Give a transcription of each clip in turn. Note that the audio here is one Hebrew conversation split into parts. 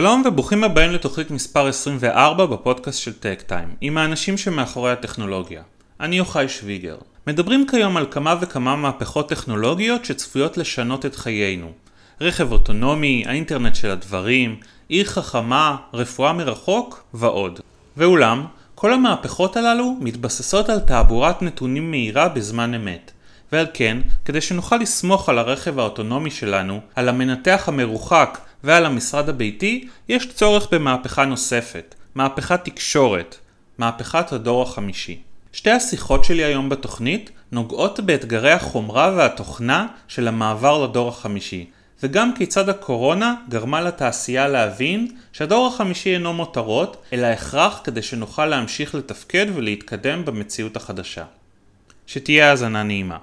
שלום וברוכים הבאים לתוכנית מספר 24 בפודקאסט של טק טיים, עם האנשים שמאחורי הטכנולוגיה. אני יוחאי שוויגר. מדברים כיום על כמה וכמה מהפכות טכנולוגיות שצפויות לשנות את חיינו. רכב אוטונומי, האינטרנט של הדברים, עיר חכמה, רפואה מרחוק ועוד. ואולם, כל המהפכות הללו מתבססות על תעבורת נתונים מהירה בזמן אמת. ועל כן, כדי שנוכל לסמוך על הרכב האוטונומי שלנו, על המנתח המרוחק ועל המשרד הביתי, יש צורך במהפכה נוספת, מהפכת תקשורת, מהפכת הדור החמישי. שתי השיחות שלי היום בתוכנית נוגעות באתגרי החומרה והתוכנה של המעבר לדור החמישי, וגם כיצד הקורונה גרמה לתעשייה להבין שהדור החמישי אינו מותרות, אלא הכרח כדי שנוכל להמשיך לתפקד ולהתקדם במציאות החדשה. שתהיה האזנה נעימה.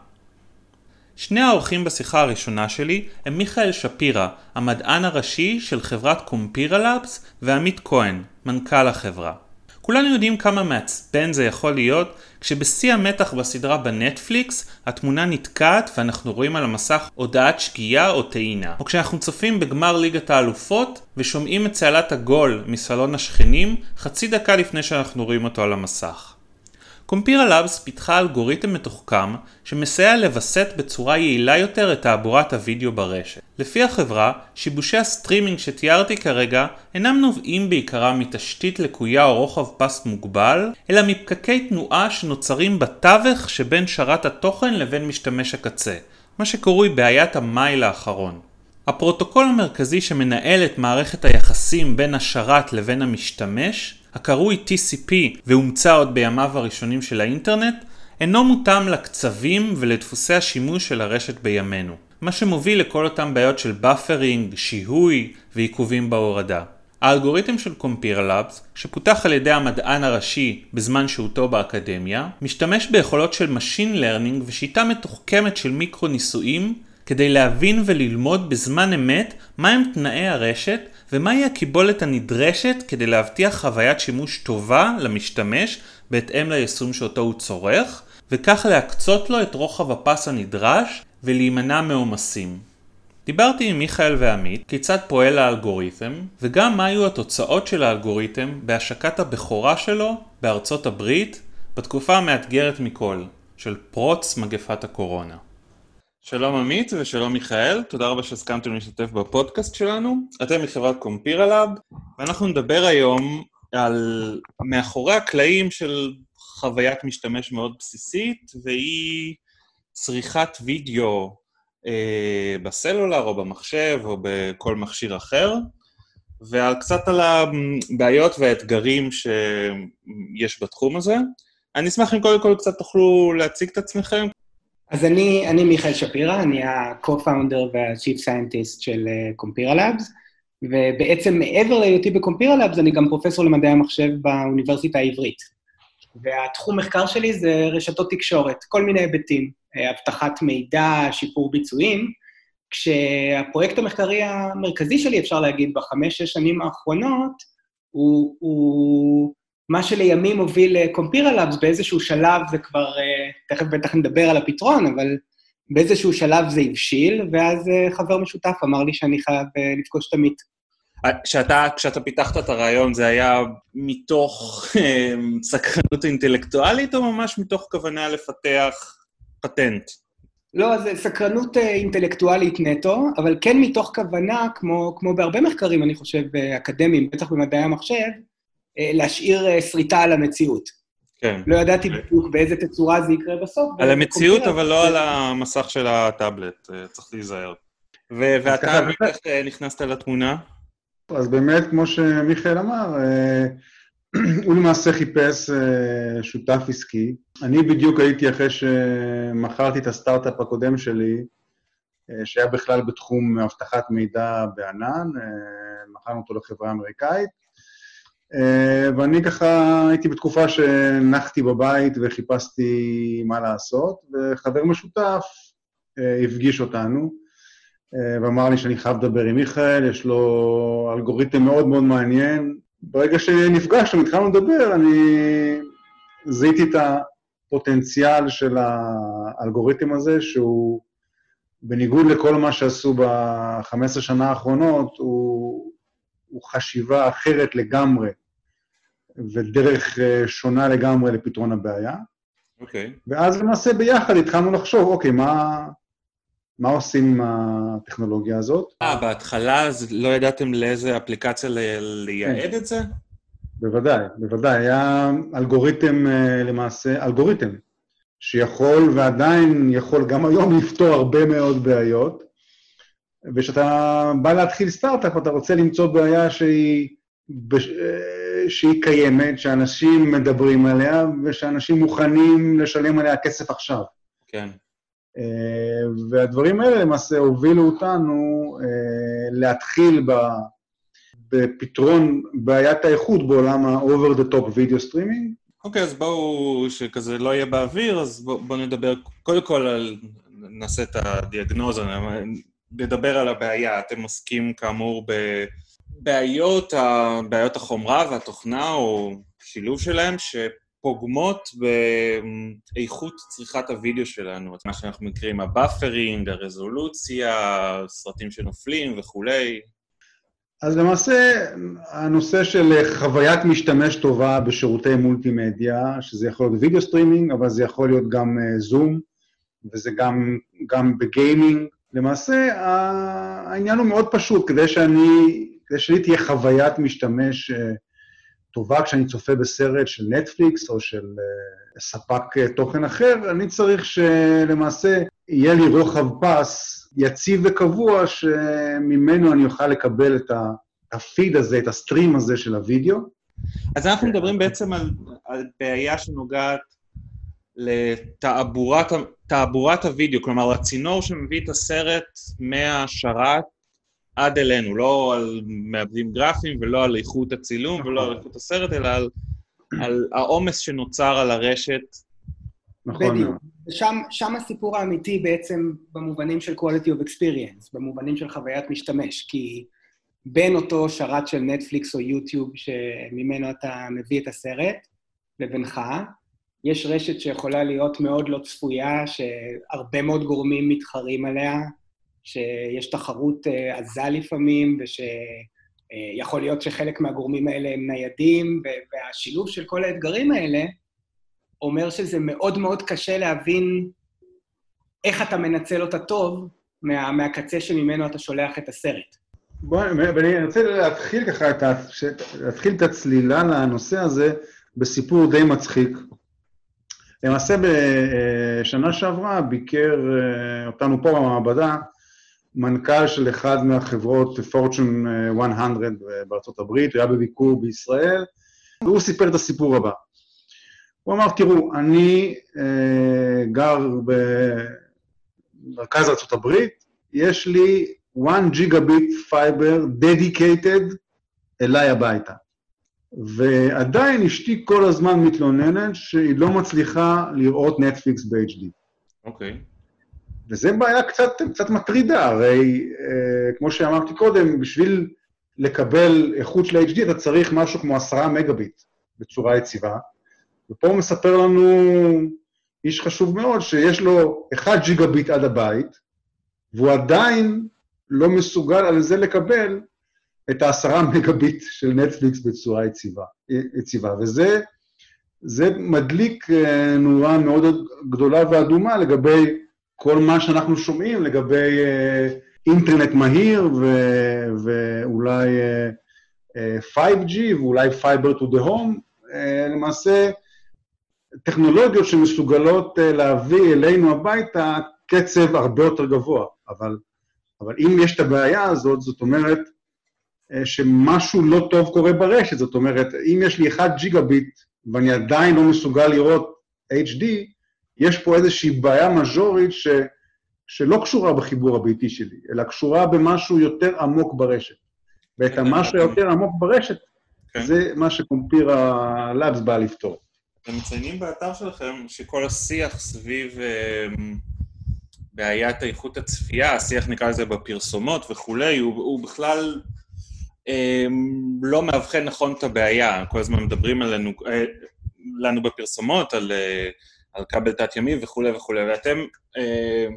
שני האורחים בשיחה הראשונה שלי הם מיכאל שפירא, המדען הראשי של חברת קומפירה לאבס, ועמית כהן, מנכ"ל החברה. כולנו יודעים כמה מעצבן זה יכול להיות כשבשיא המתח בסדרה בנטפליקס התמונה נתקעת ואנחנו רואים על המסך הודעת שגיאה או טעינה. או כשאנחנו צופים בגמר ליגת האלופות ושומעים את צהלת הגול מסלון השכנים חצי דקה לפני שאנחנו רואים אותו על המסך. Compira Labs פיתחה אלגוריתם מתוחכם שמסייע לווסת בצורה יעילה יותר את תעבורת הוידאו ברשת. לפי החברה, שיבושי הסטרימינג שתיארתי כרגע אינם נובעים בעיקרם מתשתית לקויה או רוחב פס מוגבל, אלא מפקקי תנועה שנוצרים בתווך שבין שרת התוכן לבין משתמש הקצה, מה שקרוי בעיית המייל האחרון. הפרוטוקול המרכזי שמנהל את מערכת היחסים בין השרת לבין המשתמש הקרוי TCP והומצא עוד בימיו הראשונים של האינטרנט, אינו מותאם לקצבים ולדפוסי השימוש של הרשת בימינו, מה שמוביל לכל אותם בעיות של buffering, שיהוי ועיכובים בהורדה. האלגוריתם של Compira Labs, שפותח על ידי המדען הראשי בזמן שהותו באקדמיה, משתמש ביכולות של Machine Learning ושיטה מתוחכמת של מיקרו ניסויים כדי להבין וללמוד בזמן אמת מה הם תנאי הרשת ומהי הקיבולת הנדרשת כדי להבטיח חוויית שימוש טובה למשתמש בהתאם ליישום שאותו הוא צורך, וכך להקצות לו את רוחב הפס הנדרש ולהימנע מעומסים. דיברתי עם מיכאל ועמית כיצד פועל האלגוריתם, וגם מה היו התוצאות של האלגוריתם בהשקת הבכורה שלו בארצות הברית בתקופה המאתגרת מכל, של פרוץ מגפת הקורונה. שלום עמית ושלום מיכאל, תודה רבה שהסכמתם להשתתף בפודקאסט שלנו. אתם מחברת קומפירה לאב, ואנחנו נדבר היום על מאחורי הקלעים של חוויית משתמש מאוד בסיסית, והיא צריכת וידאו אה, בסלולר או במחשב או בכל מכשיר אחר, ועל קצת על הבעיות והאתגרים שיש בתחום הזה. אני אשמח אם קודם כל קצת תוכלו להציג את עצמכם, אז אני, אני מיכאל שפירא, אני ה-co-founder וה-chief scientist של קומפירה uh, Labs, ובעצם מעבר להיותי בקומפירה Labs, אני גם פרופסור למדעי המחשב באוניברסיטה העברית. והתחום מחקר שלי זה רשתות תקשורת, כל מיני היבטים, אה, אבטחת מידע, שיפור ביצועים, כשהפרויקט המחקרי המרכזי שלי, אפשר להגיד, בחמש-שש שנים האחרונות, הוא, הוא מה שלימים הוביל קומפירה לאבס באיזשהו שלב, זה כבר, אה, תכף בטח נדבר על הפתרון, אבל באיזשהו שלב זה הבשיל, ואז אה, חבר משותף אמר לי שאני חייב אה, לפגוש את עמית. כשאתה, כשאתה פיתחת את הרעיון, זה היה מתוך סקרנות אינטלקטואלית, או ממש מתוך כוונה לפתח פטנט? לא, זה סקרנות אינטלקטואלית נטו, אבל כן מתוך כוונה, כמו, כמו בהרבה מחקרים, אני חושב, אקדמיים, בטח במדעי המחשב, אה, להשאיר אה, שריטה על המציאות. כן. לא ידעתי בדיוק באיזה תצורה זה יקרה בסוף. על המציאות, אבל לא על המסך של הטאבלט, אה, צריך להיזהר. ואתה, איך נכנסת לתמונה? אז באמת, כמו שמיכאל אמר, הוא למעשה חיפש שותף עסקי. אני בדיוק הייתי אחרי שמכרתי את הסטארט-אפ הקודם שלי, שהיה בכלל בתחום אבטחת מידע בענן, מכרנו אותו לחברה אמריקאית. אה, ואני ככה הייתי בתקופה שנחתי בבית וחיפשתי מה לעשות, וחבר משותף אה, הפגיש אותנו, אה, ואמר לי שאני חייב לדבר עם מיכאל, יש לו אלגוריתם מאוד מאוד מעניין. ברגע שנפגשנו, התחלנו לדבר, אני זיהיתי את הפוטנציאל של האלגוריתם הזה, שהוא בניגוד לכל מה שעשו ב-15 שנה האחרונות, הוא הוא חשיבה אחרת לגמרי, ודרך אה, שונה לגמרי לפתרון הבעיה. אוקיי. Okay. ואז למעשה ביחד התחלנו לחשוב, אוקיי, מה, מה עושים עם הטכנולוגיה הזאת? אה, בהתחלה אז לא ידעתם לאיזה אפליקציה לייעד את זה? בוודאי, בוודאי. היה אלגוריתם אה, למעשה, אלגוריתם, שיכול ועדיין יכול גם היום לפתור הרבה מאוד בעיות. וכשאתה בא להתחיל סטארט-אפ, אתה רוצה למצוא בעיה שהיא, אה, שהיא קיימת, שאנשים מדברים עליה, ושאנשים מוכנים לשלם עליה כסף עכשיו. כן. אה, והדברים האלה למעשה הובילו אותנו להתחיל ב... בפתרון בעיית האיכות בעולם ה-over the top video streaming. אוקיי, okay, אז בואו, שכזה לא יהיה באוויר, אז בואו בוא נדבר קודם כל על, נעשה את הדיאגנוזה, נדבר על הבעיה. אתם עוסקים כאמור בבעיות, בעיות החומרה והתוכנה, או שילוב שלהם, שפוגמות באיכות צריכת הוידאו שלנו. מה שאנחנו מכירים, ה buffering, הרזולוציה, סרטים שנופלים וכולי. אז למעשה, הנושא של חוויית משתמש טובה בשירותי מולטימדיה, שזה יכול להיות video streaming, אבל זה יכול להיות גם זום, אה, וזה גם, גם ב gaming. למעשה, העניין הוא מאוד פשוט, כדי שאני, כדי שלי תהיה חוויית משתמש אה, טובה כשאני צופה בסרט של נטפליקס או של אה, ספק תוכן אחר, אני צריך שלמעשה יהיה לי רוחב פס יציב וקבוע, שממנו אני אוכל לקבל את הפיד הזה, את הסטרים הזה של הוידאו. אז אנחנו מדברים בעצם על, על בעיה שנוגעת לתעבורת הוידאו, כלומר, הצינור שמביא את הסרט מהשרת עד אלינו, לא על מעבדים גרפיים ולא על איכות הצילום ולא על איכות הסרט, אלא על, על העומס שנוצר על הרשת. נכון. בדיוק. ושם שם הסיפור האמיתי בעצם במובנים של quality of experience, במובנים של חוויית משתמש, כי בין אותו שרת של נטפליקס או יוטיוב שממנו אתה מביא את הסרט, לבינך, יש רשת שיכולה להיות מאוד לא צפויה, שהרבה מאוד גורמים מתחרים עליה, שיש תחרות אה, עזה לפעמים, ושיכול להיות שחלק מהגורמים האלה הם ניידים, והשילוב של כל האתגרים האלה, אומר שזה מאוד מאוד קשה להבין איך אתה מנצל אותה טוב מה, מהקצה שממנו אתה שולח את הסרט. בוא, אני רוצה להתחיל ככה, להתחיל את הצלילה לנושא הזה בסיפור די מצחיק. למעשה בשנה שעברה ביקר אה, אותנו פה במעבדה מנכ"ל של אחד מהחברות Fortune 100 בארצות הברית, הוא היה בביקור בישראל, והוא סיפר את הסיפור הבא. הוא אמר, תראו, אני אה, גר במרכז ארה"ב, יש לי 1 ג'יגביט fiber dedicated אליי הביתה. ועדיין אשתי כל הזמן מתלוננת שהיא לא מצליחה לראות נטפליקס ב-HD. אוקיי. Okay. וזו בעיה קצת, קצת מטרידה, הרי אה, כמו שאמרתי קודם, בשביל לקבל איכות של ה-HD אתה צריך משהו כמו עשרה מגביט בצורה יציבה, ופה הוא מספר לנו איש חשוב מאוד, שיש לו 1 ג'יגה ביט עד הבית, והוא עדיין לא מסוגל על זה לקבל את העשרה מגה ביט של נטפליקס בצורה יציבה. יציבה. וזה זה מדליק אה, נורה מאוד גדולה ואדומה לגבי כל מה שאנחנו שומעים, לגבי אה, אינטרנט מהיר ו- ואולי 5G אה, ואולי Fiber to the Home. למעשה, טכנולוגיות שמסוגלות להביא אלינו הביתה קצב הרבה יותר גבוה. אבל, אבל אם יש את הבעיה הזאת, זאת אומרת שמשהו לא טוב קורה ברשת. זאת אומרת, אם יש לי 1 ג'יגה ביט ואני עדיין לא מסוגל לראות HD, יש פה איזושהי בעיה מז'ורית ש, שלא קשורה בחיבור הביתי שלי, אלא קשורה במשהו יותר עמוק ברשת. ואת המשהו היותר עמוק ברשת, כן. זה מה שקומפירה לאבס באה לפתור. אתם מציינים באתר שלכם שכל השיח סביב אה, בעיית איכות הצפייה, השיח נקרא לזה בפרסומות וכולי, הוא, הוא בכלל אה, לא מאבחן נכון את הבעיה. כל הזמן מדברים עלינו, אה, לנו בפרסומות, על, אה, על כבל תת-ימי וכולי וכולי, ואתם אה,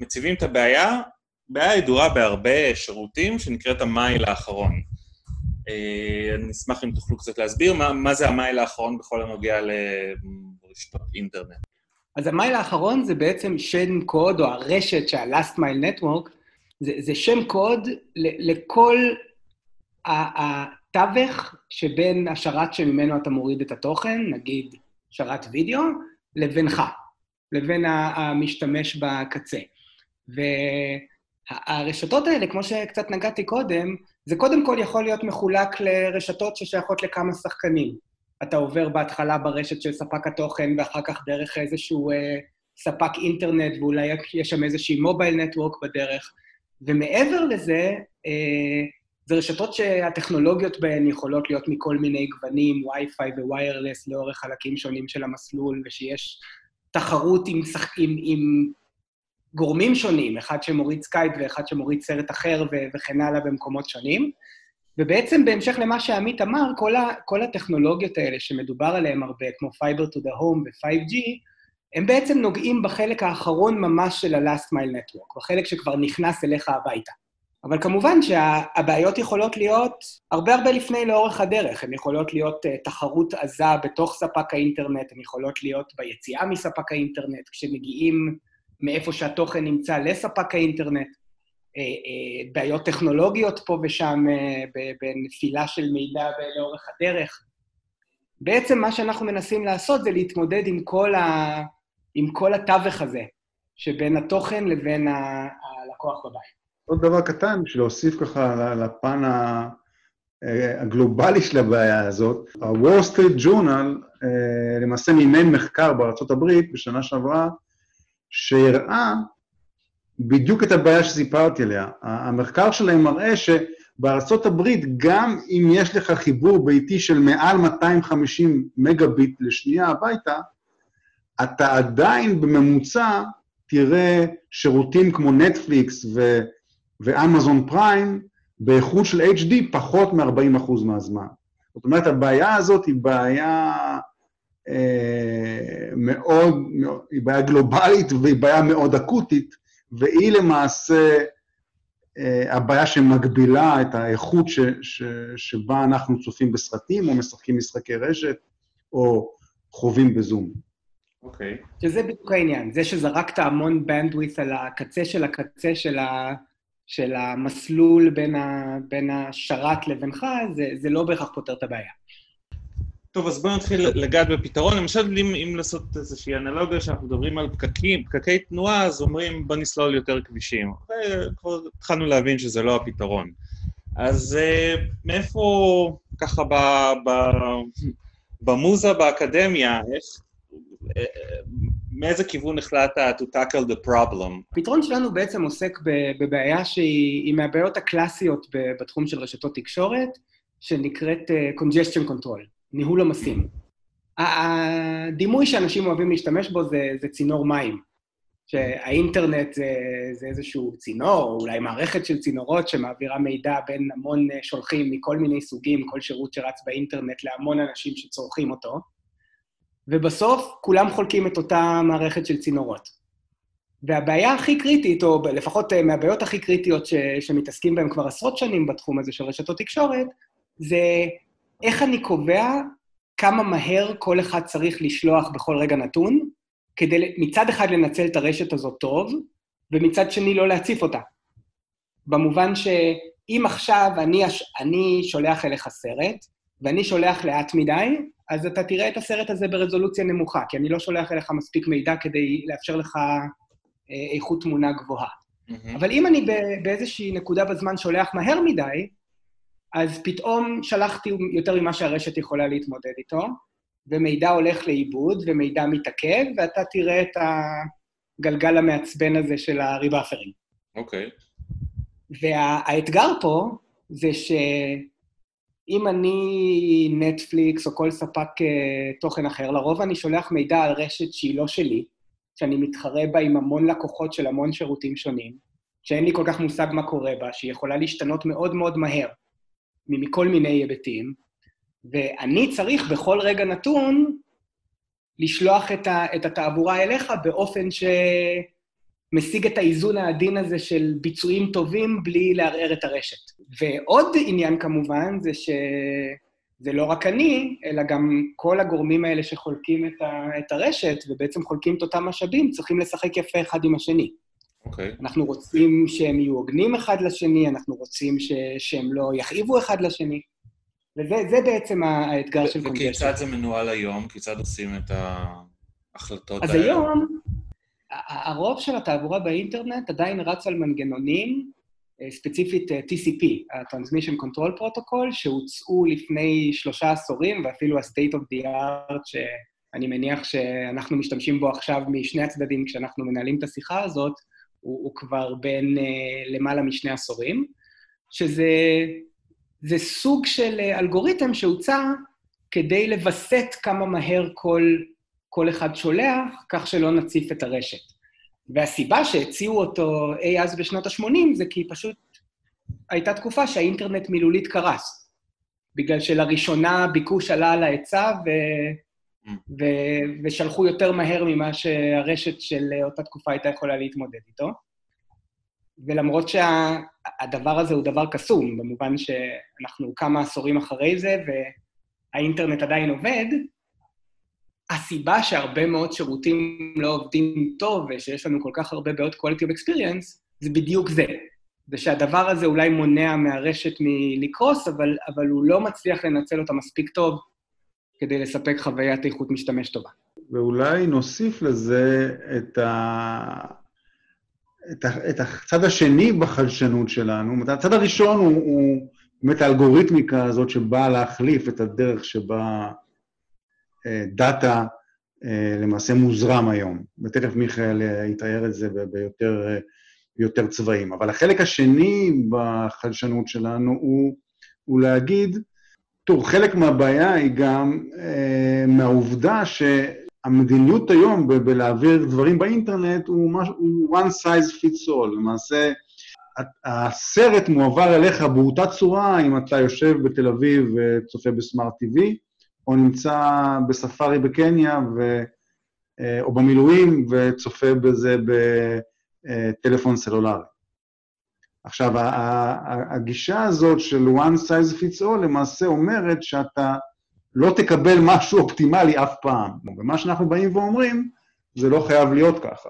מציבים את הבעיה בעיה ידועה בהרבה שירותים שנקראת המייל האחרון. אני אשמח אם תוכלו קצת להסביר מה, מה זה המייל האחרון בכל הנוגע לרשתות אינטרנט. אז המייל האחרון זה בעצם שם קוד, או הרשת שה-last mile network, זה, זה שם קוד לכל התווך שבין השרת שממנו אתה מוריד את התוכן, נגיד שרת וידאו, לבינך, לבין המשתמש בקצה. והרשתות האלה, כמו שקצת נגעתי קודם, זה קודם כל יכול להיות מחולק לרשתות ששייכות לכמה שחקנים. אתה עובר בהתחלה ברשת של ספק התוכן, ואחר כך דרך איזשהו אה, ספק אינטרנט, ואולי יש שם איזושהי מובייל נטוורק בדרך. ומעבר לזה, אה, זה רשתות שהטכנולוגיות בהן יכולות להיות מכל מיני גוונים, וי-פיי וויירלס לאורך חלקים שונים של המסלול, ושיש תחרות עם. עם, עם גורמים שונים, אחד שמוריד סקייפ ואחד שמוריד סרט אחר ו... וכן הלאה במקומות שונים. ובעצם בהמשך למה שעמית אמר, כל, ה... כל הטכנולוגיות האלה שמדובר עליהן הרבה, כמו Fiber to the Home ו-5G, הם בעצם נוגעים בחלק האחרון ממש של ה-Last Mile Network, בחלק שכבר נכנס אליך הביתה. אבל כמובן שהבעיות יכולות להיות הרבה הרבה לפני לאורך הדרך. הן יכולות להיות uh, תחרות עזה בתוך ספק האינטרנט, הן יכולות להיות ביציאה מספק האינטרנט, כשמגיעים מאיפה שהתוכן נמצא לספק האינטרנט. Uh, uh, בעיות טכנולוגיות פה ושם בנפילה של מידע לאורך הדרך. בעצם מה שאנחנו מנסים לעשות זה להתמודד עם כל, ה... עם כל התווך הזה, שבין התוכן לבין הלקוח בבית. עוד דבר קטן, בשביל להוסיף ככה לפן הגלובלי של הבעיה הזאת, ה-Wall Street Journal אה, למעשה מימן מחקר בארה"ב בשנה שעברה, שהראה בדיוק את הבעיה שסיפרתי עליה. המחקר שלהם מראה שבארצות הברית, גם אם יש לך חיבור ביתי של מעל 250 מגה ביט לשנייה הביתה, אתה עדיין בממוצע תראה שירותים כמו נטפליקס ו... ואמזון פריים באיכות של HD פחות מ-40% מהזמן. זאת אומרת, הבעיה הזאת היא בעיה אה, מאוד, היא בעיה גלובלית והיא בעיה מאוד אקוטית, והיא למעשה אה, הבעיה שמגבילה את האיכות ש, ש, שבה אנחנו צופים בסרטים, או משחקים משחקי רשת, או חווים בזום. אוקיי. Okay. שזה בדיוק העניין, זה שזרקת המון bandwidth על הקצה של הקצה של ה... של המסלול בין, ה, בין השרת לבינך, זה, זה לא בהכרח פותר את הבעיה. טוב, אז בואו נתחיל לגעת בפתרון. למשל, אם, אם לעשות איזושהי אנלוגיה שאנחנו מדברים על פקקים, פקקי תנועה, אז אומרים, בוא נסלול יותר כבישים. וכבר התחלנו להבין שזה לא הפתרון. אז uh, מאיפה, ככה, ב, ב, במוזה באקדמיה, איך, אה, מאיזה כיוון החלטת to tackle the problem? הפתרון שלנו בעצם עוסק בבעיה שהיא מהבעיות הקלאסיות בתחום של רשתות תקשורת, שנקראת uh, congestion control, ניהול עומסים. הדימוי שאנשים אוהבים להשתמש בו זה, זה צינור מים. שהאינטרנט זה, זה איזשהו צינור, או אולי מערכת של צינורות שמעבירה מידע בין המון אה, שולחים מכל מיני סוגים, כל שירות שרץ באינטרנט להמון אנשים שצורכים אותו. ובסוף כולם חולקים את אותה מערכת של צינורות. והבעיה הכי קריטית, או לפחות אה, מהבעיות הכי קריטיות ש, שמתעסקים בהן כבר עשרות שנים בתחום הזה של רשתות תקשורת, זה איך אני קובע כמה מהר כל אחד צריך לשלוח בכל רגע נתון, כדי מצד אחד לנצל את הרשת הזאת טוב, ומצד שני לא להציף אותה. במובן שאם עכשיו אני, אני שולח אליך סרט, ואני שולח לאט מדי, אז אתה תראה את הסרט הזה ברזולוציה נמוכה, כי אני לא שולח אליך מספיק מידע כדי לאפשר לך אה, איכות תמונה גבוהה. Mm-hmm. אבל אם אני באיזושהי נקודה בזמן שולח מהר מדי, אז פתאום שלחתי יותר ממה שהרשת יכולה להתמודד איתו, ומידע הולך לאיבוד, ומידע מתעכב, ואתה תראה את הגלגל המעצבן הזה של הריבאפרים. אוקיי. Okay. והאתגר פה זה ש... אם אני נטפליקס או כל ספק uh, תוכן אחר, לרוב אני שולח מידע על רשת שהיא לא שלי, שאני מתחרה בה עם המון לקוחות של המון שירותים שונים, שאין לי כל כך מושג מה קורה בה, שהיא יכולה להשתנות מאוד מאוד מהר, מכל מיני היבטים, ואני צריך בכל רגע נתון לשלוח את, ה, את התעבורה אליך באופן ש... משיג את האיזון העדין הזה של ביצועים טובים בלי לערער את הרשת. ועוד עניין כמובן זה שזה לא רק אני, אלא גם כל הגורמים האלה שחולקים את, ה, את הרשת ובעצם חולקים את אותם משאבים, צריכים לשחק יפה אחד עם השני. אוקיי. Okay. אנחנו רוצים שהם יהיו הוגנים אחד לשני, אנחנו רוצים ש, שהם לא יכאיבו אחד לשני. וזה בעצם האתגר של קונגרס. וכיצד זה מנוהל היום? כיצד עושים את ההחלטות אז האלה? אז היום, הרוב של התעבורה באינטרנט עדיין רץ על מנגנונים, אה, ספציפית אה, TCP, ה-Transmission Control Protocol, שהוצאו לפני שלושה עשורים, ואפילו ה-State of the Art, שאני מניח שאנחנו משתמשים בו עכשיו משני הצדדים כשאנחנו מנהלים את השיחה הזאת, הוא, הוא כבר בין uh, למעלה משני עשורים, שזה זה סוג של אלגוריתם שהוצע כדי לווסת כמה מהר כל כל אחד שולח, כך שלא נציף את הרשת. והסיבה שהציעו אותו אי אז בשנות ה-80 זה כי פשוט הייתה תקופה שהאינטרנט מילולית קרס. בגלל שלראשונה ביקוש עלה על ההיצע ו... ו... ושלחו יותר מהר ממה שהרשת של אותה תקופה הייתה יכולה להתמודד איתו. ולמרות שהדבר שה... הזה הוא דבר קסום, במובן שאנחנו כמה עשורים אחרי זה והאינטרנט עדיין עובד, הסיבה שהרבה מאוד שירותים לא עובדים טוב ושיש לנו כל כך הרבה בעיות quality of experience, זה בדיוק זה. זה שהדבר הזה אולי מונע מהרשת מלקרוס, אבל, אבל הוא לא מצליח לנצל אותה מספיק טוב כדי לספק חוויית איכות משתמש טובה. ואולי נוסיף לזה את, ה... את, ה... את הצד השני בחדשנות שלנו. הצד הראשון הוא, הוא באמת האלגוריתמיקה הזאת שבאה להחליף את הדרך שבה דאטה אה, למעשה מוזרם היום, ותכף מיכאל אה, יתאר את זה ביותר, אה, ביותר צבעים. אבל החלק השני בחדשנות שלנו הוא, הוא להגיד, טוב, חלק מהבעיה היא גם אה, מהעובדה שהמדיניות היום ב- בלהעביר דברים באינטרנט הוא, מש, הוא one size fits all. למעשה, הסרט מועבר אליך באותה צורה אם אתה יושב בתל אביב וצופה בסמארט TV, או נמצא בספארי בקניה, ו, אה, או במילואים, וצופה בזה בטלפון סלולרי. עכשיו, הגישה הזאת של one size fits all למעשה אומרת שאתה לא תקבל משהו אופטימלי אף פעם. ומה שאנחנו באים ואומרים, זה לא חייב להיות ככה.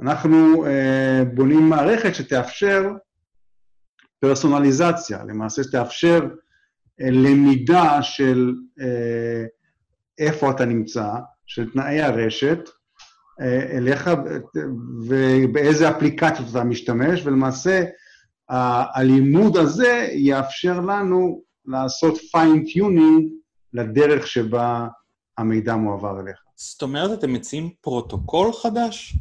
אנחנו אה, בונים מערכת שתאפשר פרסונליזציה, למעשה שתאפשר למידה של אה, איפה אתה נמצא, של תנאי הרשת, אה, אליך ובאיזה אפליקציות אתה משתמש, ולמעשה הלימוד הזה יאפשר לנו לעשות fine-tuning לדרך שבה המידע מועבר אליך. זאת אומרת, אתם מציעים פרוטוקול חדש?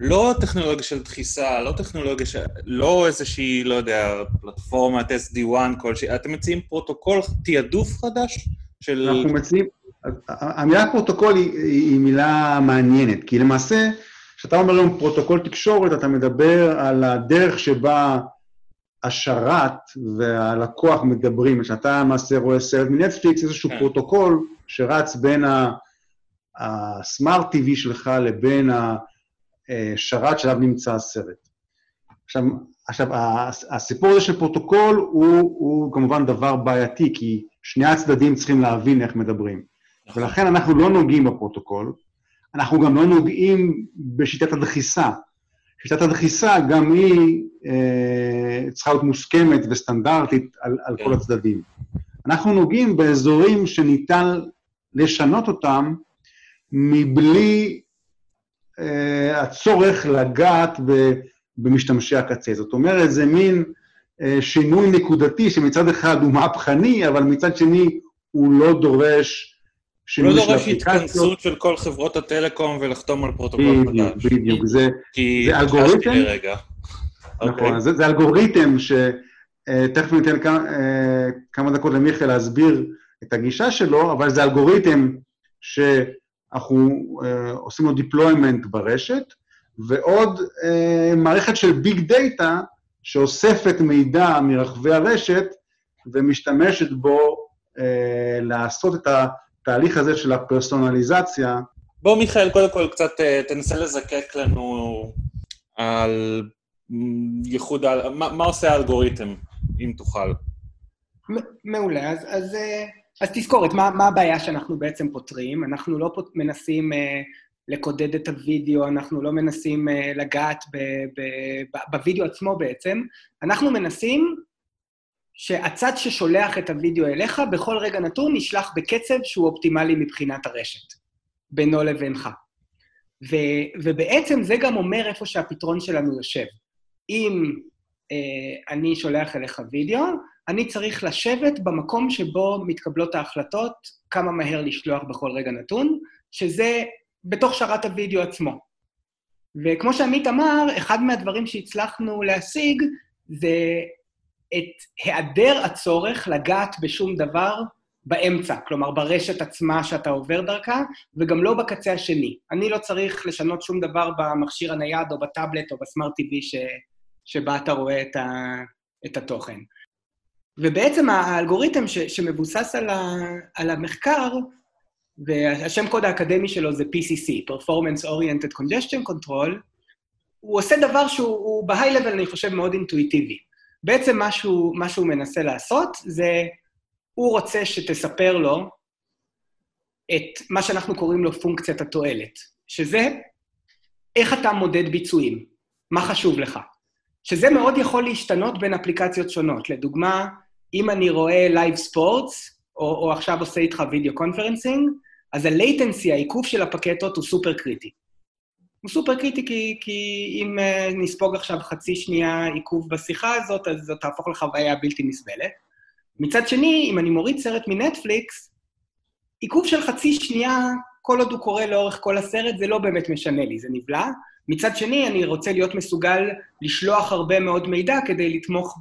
לא טכנולוגיה של דחיסה, לא טכנולוגיה של... לא איזושהי, לא יודע, פלטפורמת SD-WAN כלשהי, אתם מציעים פרוטוקול תעדוף חדש של... אנחנו מציעים... המילה פרוטוקול היא, היא מילה מעניינת, כי למעשה, כשאתה אומר היום פרוטוקול תקשורת, אתה מדבר על הדרך שבה השרת והלקוח מדברים. כשאתה למעשה רואה סרט מנטפליקס, איזשהו כן. פרוטוקול שרץ בין ה smart TV שלך לבין ה... שרת שעליו נמצא הסרט. עכשיו, עכשיו, הסיפור הזה של פרוטוקול הוא, הוא כמובן דבר בעייתי, כי שני הצדדים צריכים להבין איך מדברים. ולכן אנחנו לא נוגעים בפרוטוקול, אנחנו גם לא נוגעים בשיטת הדחיסה. שיטת הדחיסה, גם היא אה, צריכה להיות מוסכמת וסטנדרטית על, על כל כן. הצדדים. אנחנו נוגעים באזורים שניתן לשנות אותם מבלי אה, הצורך לגעת במשתמשי הקצה. זאת אומרת, זה מין אה, שינוי נקודתי שמצד אחד הוא מהפכני, אבל מצד שני הוא לא דורש. הוא לא דורש התכנסות של כל חברות הטלקום ולחתום על פרוטוקול חדש. בדיוק, בדיוק. זה, זה אלגוריתם... נכון, okay. אוקיי. זה, זה אלגוריתם שתכף אה, ניתן כמה, כמה דקות למיכאל להסביר את הגישה שלו, אבל זה אלגוריתם ש... אנחנו uh, עושים לו deployment ברשת, ועוד uh, מערכת של big data שאוספת מידע מרחבי הרשת ומשתמשת בו uh, לעשות את התהליך הזה של הפרסונליזציה בוא, מיכאל, קודם כל קצת תנסה לזקק לנו על ייחוד, מה, מה עושה האלגוריתם, אם תוכל. מעולה, אז, אז, אז תזכורת, מה, מה הבעיה שאנחנו בעצם פותרים? אנחנו לא פות, מנסים uh, לקודד את הוידאו, אנחנו לא מנסים uh, לגעת ב, ב, ב, בוידאו עצמו בעצם, אנחנו מנסים שהצד ששולח את הוידאו אליך, בכל רגע נתון נשלח בקצב שהוא אופטימלי מבחינת הרשת, בינו לבינך. ו, ובעצם זה גם אומר איפה שהפתרון שלנו יושב. אם אה, אני שולח אליך וידאו, אני צריך לשבת במקום שבו מתקבלות ההחלטות כמה מהר לשלוח בכל רגע נתון, שזה בתוך שרת הוידאו עצמו. וכמו שעמית אמר, אחד מהדברים שהצלחנו להשיג זה את היעדר הצורך לגעת בשום דבר באמצע, כלומר ברשת עצמה שאתה עובר דרכה, וגם לא בקצה השני. אני לא צריך לשנות שום דבר במכשיר הנייד או בטאבלט או בסמארט TV ש... שבה אתה רואה את, ה... את התוכן. ובעצם האלגוריתם ש... שמבוסס על, ה... על המחקר, והשם קוד האקדמי שלו זה PCC, Performance Oriented Congestion Control, הוא עושה דבר שהוא level, אני חושב, מאוד אינטואיטיבי. בעצם מה שהוא, מה שהוא מנסה לעשות זה, הוא רוצה שתספר לו את מה שאנחנו קוראים לו פונקציית התועלת, שזה איך אתה מודד ביצועים, מה חשוב לך. שזה מאוד יכול להשתנות בין אפליקציות שונות. לדוגמה, אם אני רואה live sports, או, או עכשיו עושה איתך video conferencing, אז ה-latency, העיכוב של הפקטות, הוא סופר קריטי. הוא סופר קריטי כי, כי אם uh, נספוג עכשיו חצי שנייה עיכוב בשיחה הזאת, אז זאת תהפוך לחוויה בלתי נסבלת. מצד שני, אם אני מוריד סרט מנטפליקס, עיכוב של חצי שנייה, כל עוד הוא קורה לאורך כל הסרט, זה לא באמת משנה לי, זה נבלע. מצד שני, אני רוצה להיות מסוגל לשלוח הרבה מאוד מידע כדי לתמוך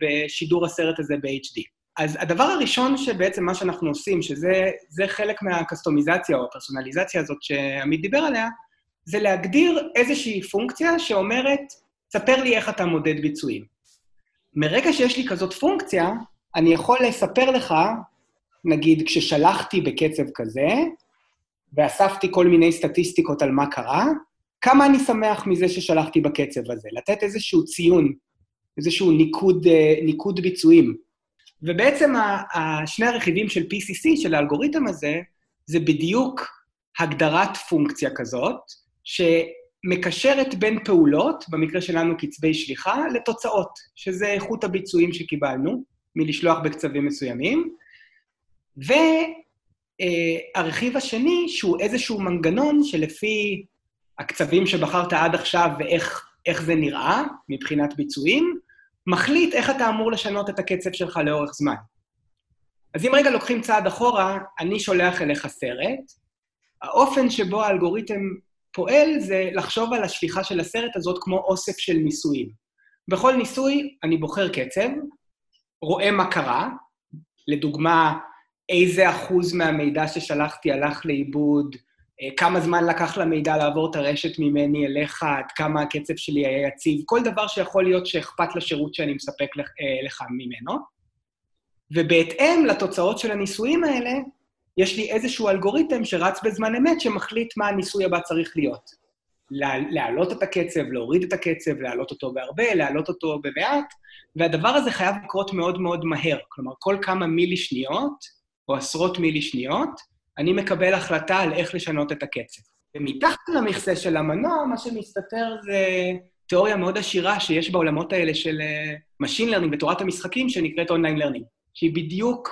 בשידור הסרט הזה ב-HD. אז הדבר הראשון שבעצם מה שאנחנו עושים, שזה חלק מהקסטומיזציה או הפרסונליזציה הזאת שעמית דיבר עליה, זה להגדיר איזושהי פונקציה שאומרת, ספר לי איך אתה מודד ביצועים. מרגע שיש לי כזאת פונקציה, אני יכול לספר לך, נגיד, כששלחתי בקצב כזה, ואספתי כל מיני סטטיסטיקות על מה קרה, כמה אני שמח מזה ששלחתי בקצב הזה, לתת איזשהו ציון, איזשהו ניקוד, אה, ניקוד ביצועים. ובעצם שני הרכיבים של PCC, של האלגוריתם הזה, זה בדיוק הגדרת פונקציה כזאת, שמקשרת בין פעולות, במקרה שלנו קצבי שליחה, לתוצאות, שזה איכות הביצועים שקיבלנו מלשלוח בקצבים מסוימים. והרכיב השני, שהוא איזשהו מנגנון שלפי הקצבים שבחרת עד עכשיו ואיך זה נראה מבחינת ביצועים, מחליט איך אתה אמור לשנות את הקצב שלך לאורך זמן. אז אם רגע לוקחים צעד אחורה, אני שולח אליך סרט, האופן שבו האלגוריתם פועל זה לחשוב על השליחה של הסרט הזאת כמו אוסף של ניסויים. בכל ניסוי אני בוחר קצב, רואה מה קרה, לדוגמה, איזה אחוז מהמידע ששלחתי הלך לאיבוד, כמה זמן לקח למידע לעבור את הרשת ממני אליך, עד כמה הקצב שלי היה יציב, כל דבר שיכול להיות שאכפת לשירות שאני מספק אה, לך ממנו. ובהתאם לתוצאות של הניסויים האלה, יש לי איזשהו אלגוריתם שרץ בזמן אמת שמחליט מה הניסוי הבא צריך להיות. להעלות את הקצב, להוריד את הקצב, להעלות אותו בהרבה, להעלות אותו במעט, והדבר הזה חייב לקרות מאוד מאוד מהר. כלומר, כל כמה מילי שניות, או עשרות מילי שניות, אני מקבל החלטה על איך לשנות את הקצב. ומתחת למכסה של המנוע, מה שמסתתר זה תיאוריה מאוד עשירה שיש בעולמות האלה של אה, Machine Learning ותורת המשחקים, שנקראת Online Learning, שהיא בדיוק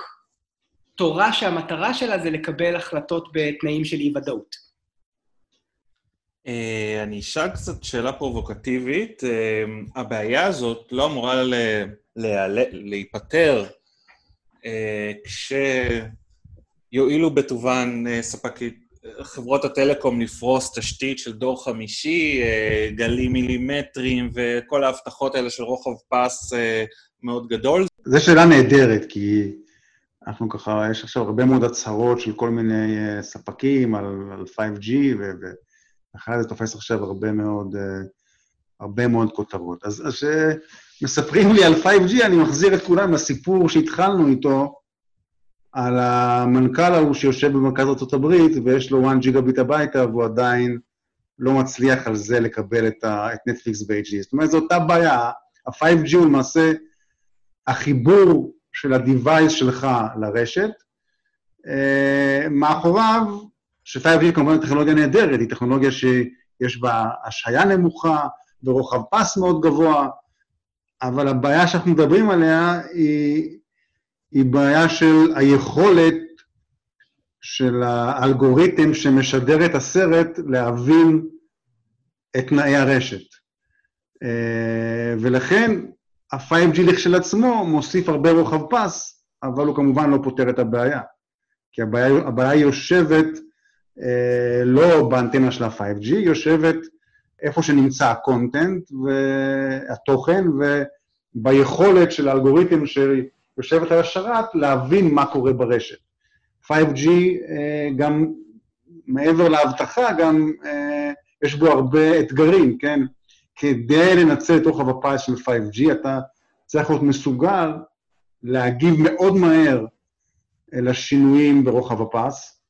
תורה שהמטרה שלה זה לקבל החלטות בתנאים של אי-ודאות. אה, אני אשאל קצת שאלה פרובוקטיבית. אה, הבעיה הזאת לא אמורה להיפתר כש... יואילו בטובן אה, ספקית, חברות הטלקום לפרוס תשתית של דור חמישי, אה, גלים מילימטריים וכל ההבטחות האלה של רוחב פס אה, מאוד גדול. זו שאלה נהדרת, כי אנחנו ככה, יש עכשיו הרבה מאוד הצהרות של כל מיני ספקים על, על 5G, ואחרי זה תופס עכשיו הרבה מאוד, הרבה מאוד כותרות. אז כשמספרים לי על 5G, אני מחזיר את כולם לסיפור שהתחלנו איתו, על המנכ"ל ההוא שיושב במרכז ארה"ב ויש לו 1 ג'יגה ביט הביתה והוא עדיין לא מצליח על זה לקבל את, ה, את נטפליקס ב-HD. זאת אומרת, זו אותה בעיה. ה-5G הוא למעשה החיבור של ה-Device שלך לרשת. Uh, מאחוריו, ש-5G היא כמובן טכנולוגיה נהדרת, היא טכנולוגיה שיש בה השהיה נמוכה ורוחב פס מאוד גבוה, אבל הבעיה שאנחנו מדברים עליה היא, היא בעיה של היכולת של האלגוריתם שמשדר את הסרט להבין את תנאי הרשת. אה, ולכן ה-5G לכשלעצמו מוסיף הרבה רוחב פס, אבל הוא כמובן לא פותר את הבעיה. כי הבעיה, הבעיה יושבת אה, לא באנטנה של ה-5G, היא יושבת איפה שנמצא הקונטנט והתוכן, וביכולת של האלגוריתם שיושבת על השרת להבין מה קורה ברשת. 5G אה, גם מעבר לאבטחה, גם אה, יש בו הרבה אתגרים, כן? כדי לנצל את רוחב הפס של 5G, אתה צריך להיות מסוגל להגיב מאוד מהר לשינויים ברוחב הפס.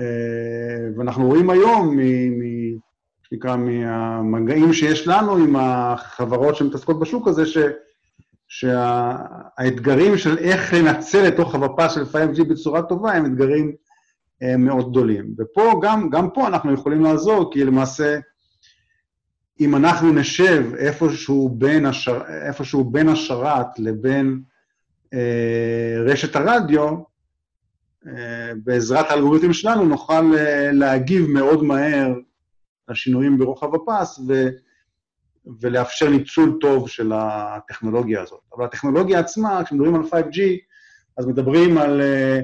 אה, ואנחנו רואים היום, שנקרא, מהמגעים שיש לנו עם החברות שמתעסקות בשוק הזה, ש... שהאתגרים של איך לנצל את רוחב הפס של 5G בצורה טובה הם אתגרים אה, מאוד גדולים. ופה, גם, גם פה אנחנו יכולים לעזור, כי למעשה, אם אנחנו נשב איפשהו בין, השר, איפשהו בין השרת לבין אה, רשת הרדיו, אה, בעזרת האלגוריתם שלנו נוכל אה, להגיב מאוד מהר לשינויים ברוחב הפס, ו... ולאפשר ניצול טוב של הטכנולוגיה הזאת. אבל הטכנולוגיה עצמה, כשמדברים על 5G, אז מדברים על, אה,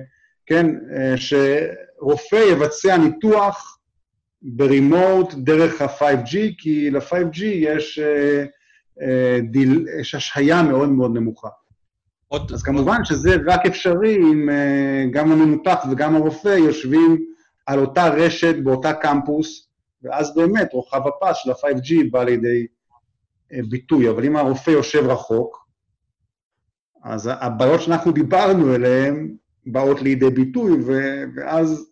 כן, אה, שרופא יבצע ניתוח ברימוט דרך ה-5G, כי ל-5G יש, אה, דיל, יש השהיה מאוד מאוד נמוכה. עוד, אז כמובן שזה רק אפשרי אם גם המנותח וגם הרופא יושבים על אותה רשת באותה קמפוס, ואז באמת רוחב הפס של ה-5G בא לידי ביטוי, אבל אם הרופא יושב רחוק, אז הבעיות שאנחנו דיברנו עליהן באות לידי ביטוי, ואז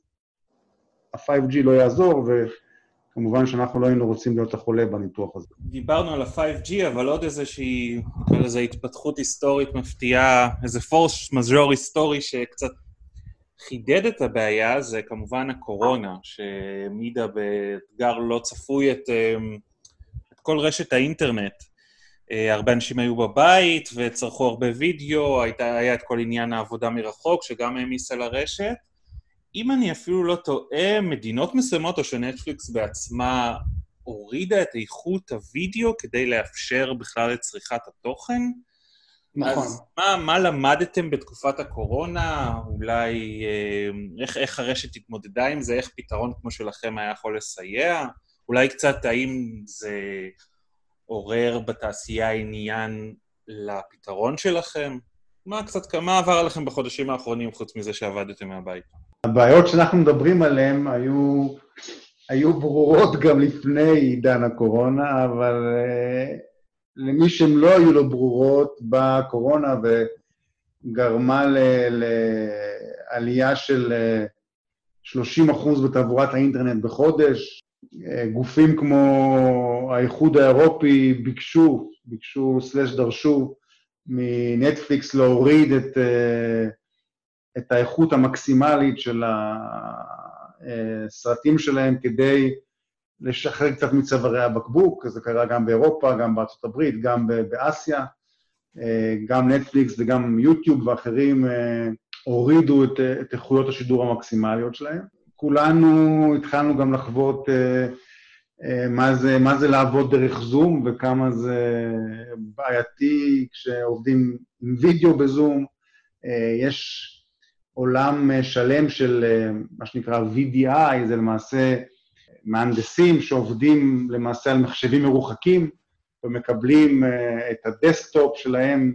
ה-5G לא יעזור, וכמובן שאנחנו לא היינו רוצים להיות החולה בניתוח הזה. דיברנו על ה-5G, אבל עוד איזושהי, נקרא לזה התפתחות היסטורית מפתיעה, איזה פורס מז'ור היסטורי שקצת חידד את הבעיה, זה כמובן הקורונה, שהעמידה באתגר לא צפוי את... אמ, כל רשת האינטרנט. אה, הרבה אנשים היו בבית וצרכו הרבה וידאו, הייתה, היה את כל עניין העבודה מרחוק, שגם העמיס על הרשת. אם אני אפילו לא טועה, מדינות מסוימות, או שנטפליקס בעצמה הורידה את איכות הוידאו כדי לאפשר בכלל את צריכת התוכן. נכון. אז מה, מה למדתם בתקופת הקורונה? אולי אה, איך, איך הרשת התמודדה עם זה? איך פתרון כמו שלכם היה יכול לסייע? אולי קצת האם זה עורר בתעשייה עניין לפתרון שלכם? מה קצת, מה עבר עליכם בחודשים האחרונים חוץ מזה שעבדתם מהבית? הבעיות שאנחנו מדברים עליהן היו, היו ברורות גם לפני עידן הקורונה, אבל uh, למי שהן לא היו לו ברורות, באה הקורונה וגרמה לעלייה של uh, 30 בתעבורת האינטרנט בחודש, גופים כמו האיחוד האירופי ביקשו, ביקשו סלש דרשו מנטפליקס להוריד את, אה, את האיכות המקסימלית של הסרטים שלהם כדי לשחרר קצת מצווארי הבקבוק, זה קרה גם באירופה, גם בארצות הברית, גם באסיה, אה, גם נטפליקס וגם יוטיוב ואחרים אה, הורידו את, את איכויות השידור המקסימליות שלהם. כולנו התחלנו גם לחוות אה, אה, מה זה, מה זה לעבוד דרך זום וכמה זה בעייתי כשעובדים עם וידאו בזום. אה, יש עולם שלם של מה שנקרא VDI, זה למעשה מהנדסים שעובדים למעשה על מחשבים מרוחקים ומקבלים את ה desktop שלהם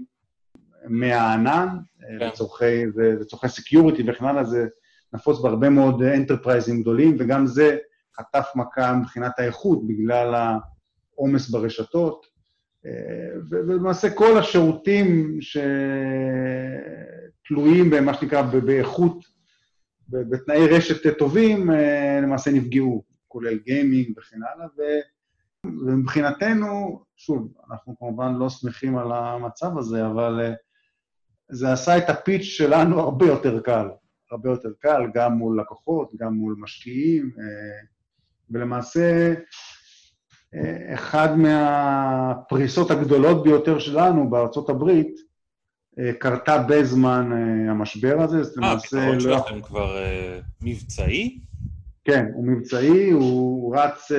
מהענן, כן. לצורכי, לצורכי security וכן הלאה, זה נפוץ בהרבה מאוד enterprise ים גדולים, וגם זה חטף מכה מבחינת האיכות בגלל העומס ברשתות. ולמעשה כל השירותים תלויים במה שנקרא באיכות, בתנאי רשת טובים, למעשה נפגעו, כולל גיימינג וכן הלאה, ומבחינתנו, שוב, אנחנו כמובן לא שמחים על המצב הזה, אבל זה עשה את הפיץ' שלנו הרבה יותר קל. הרבה יותר קל, גם מול לקוחות, גם מול משקיעים, ולמעשה, אחד מהפריסות הגדולות ביותר שלנו בארצות הברית קרתה בזמן המשבר הזה, אז למעשה... אה, הפתרון שלכם כבר מבצעי? כן, הוא מבצעי, הוא רץ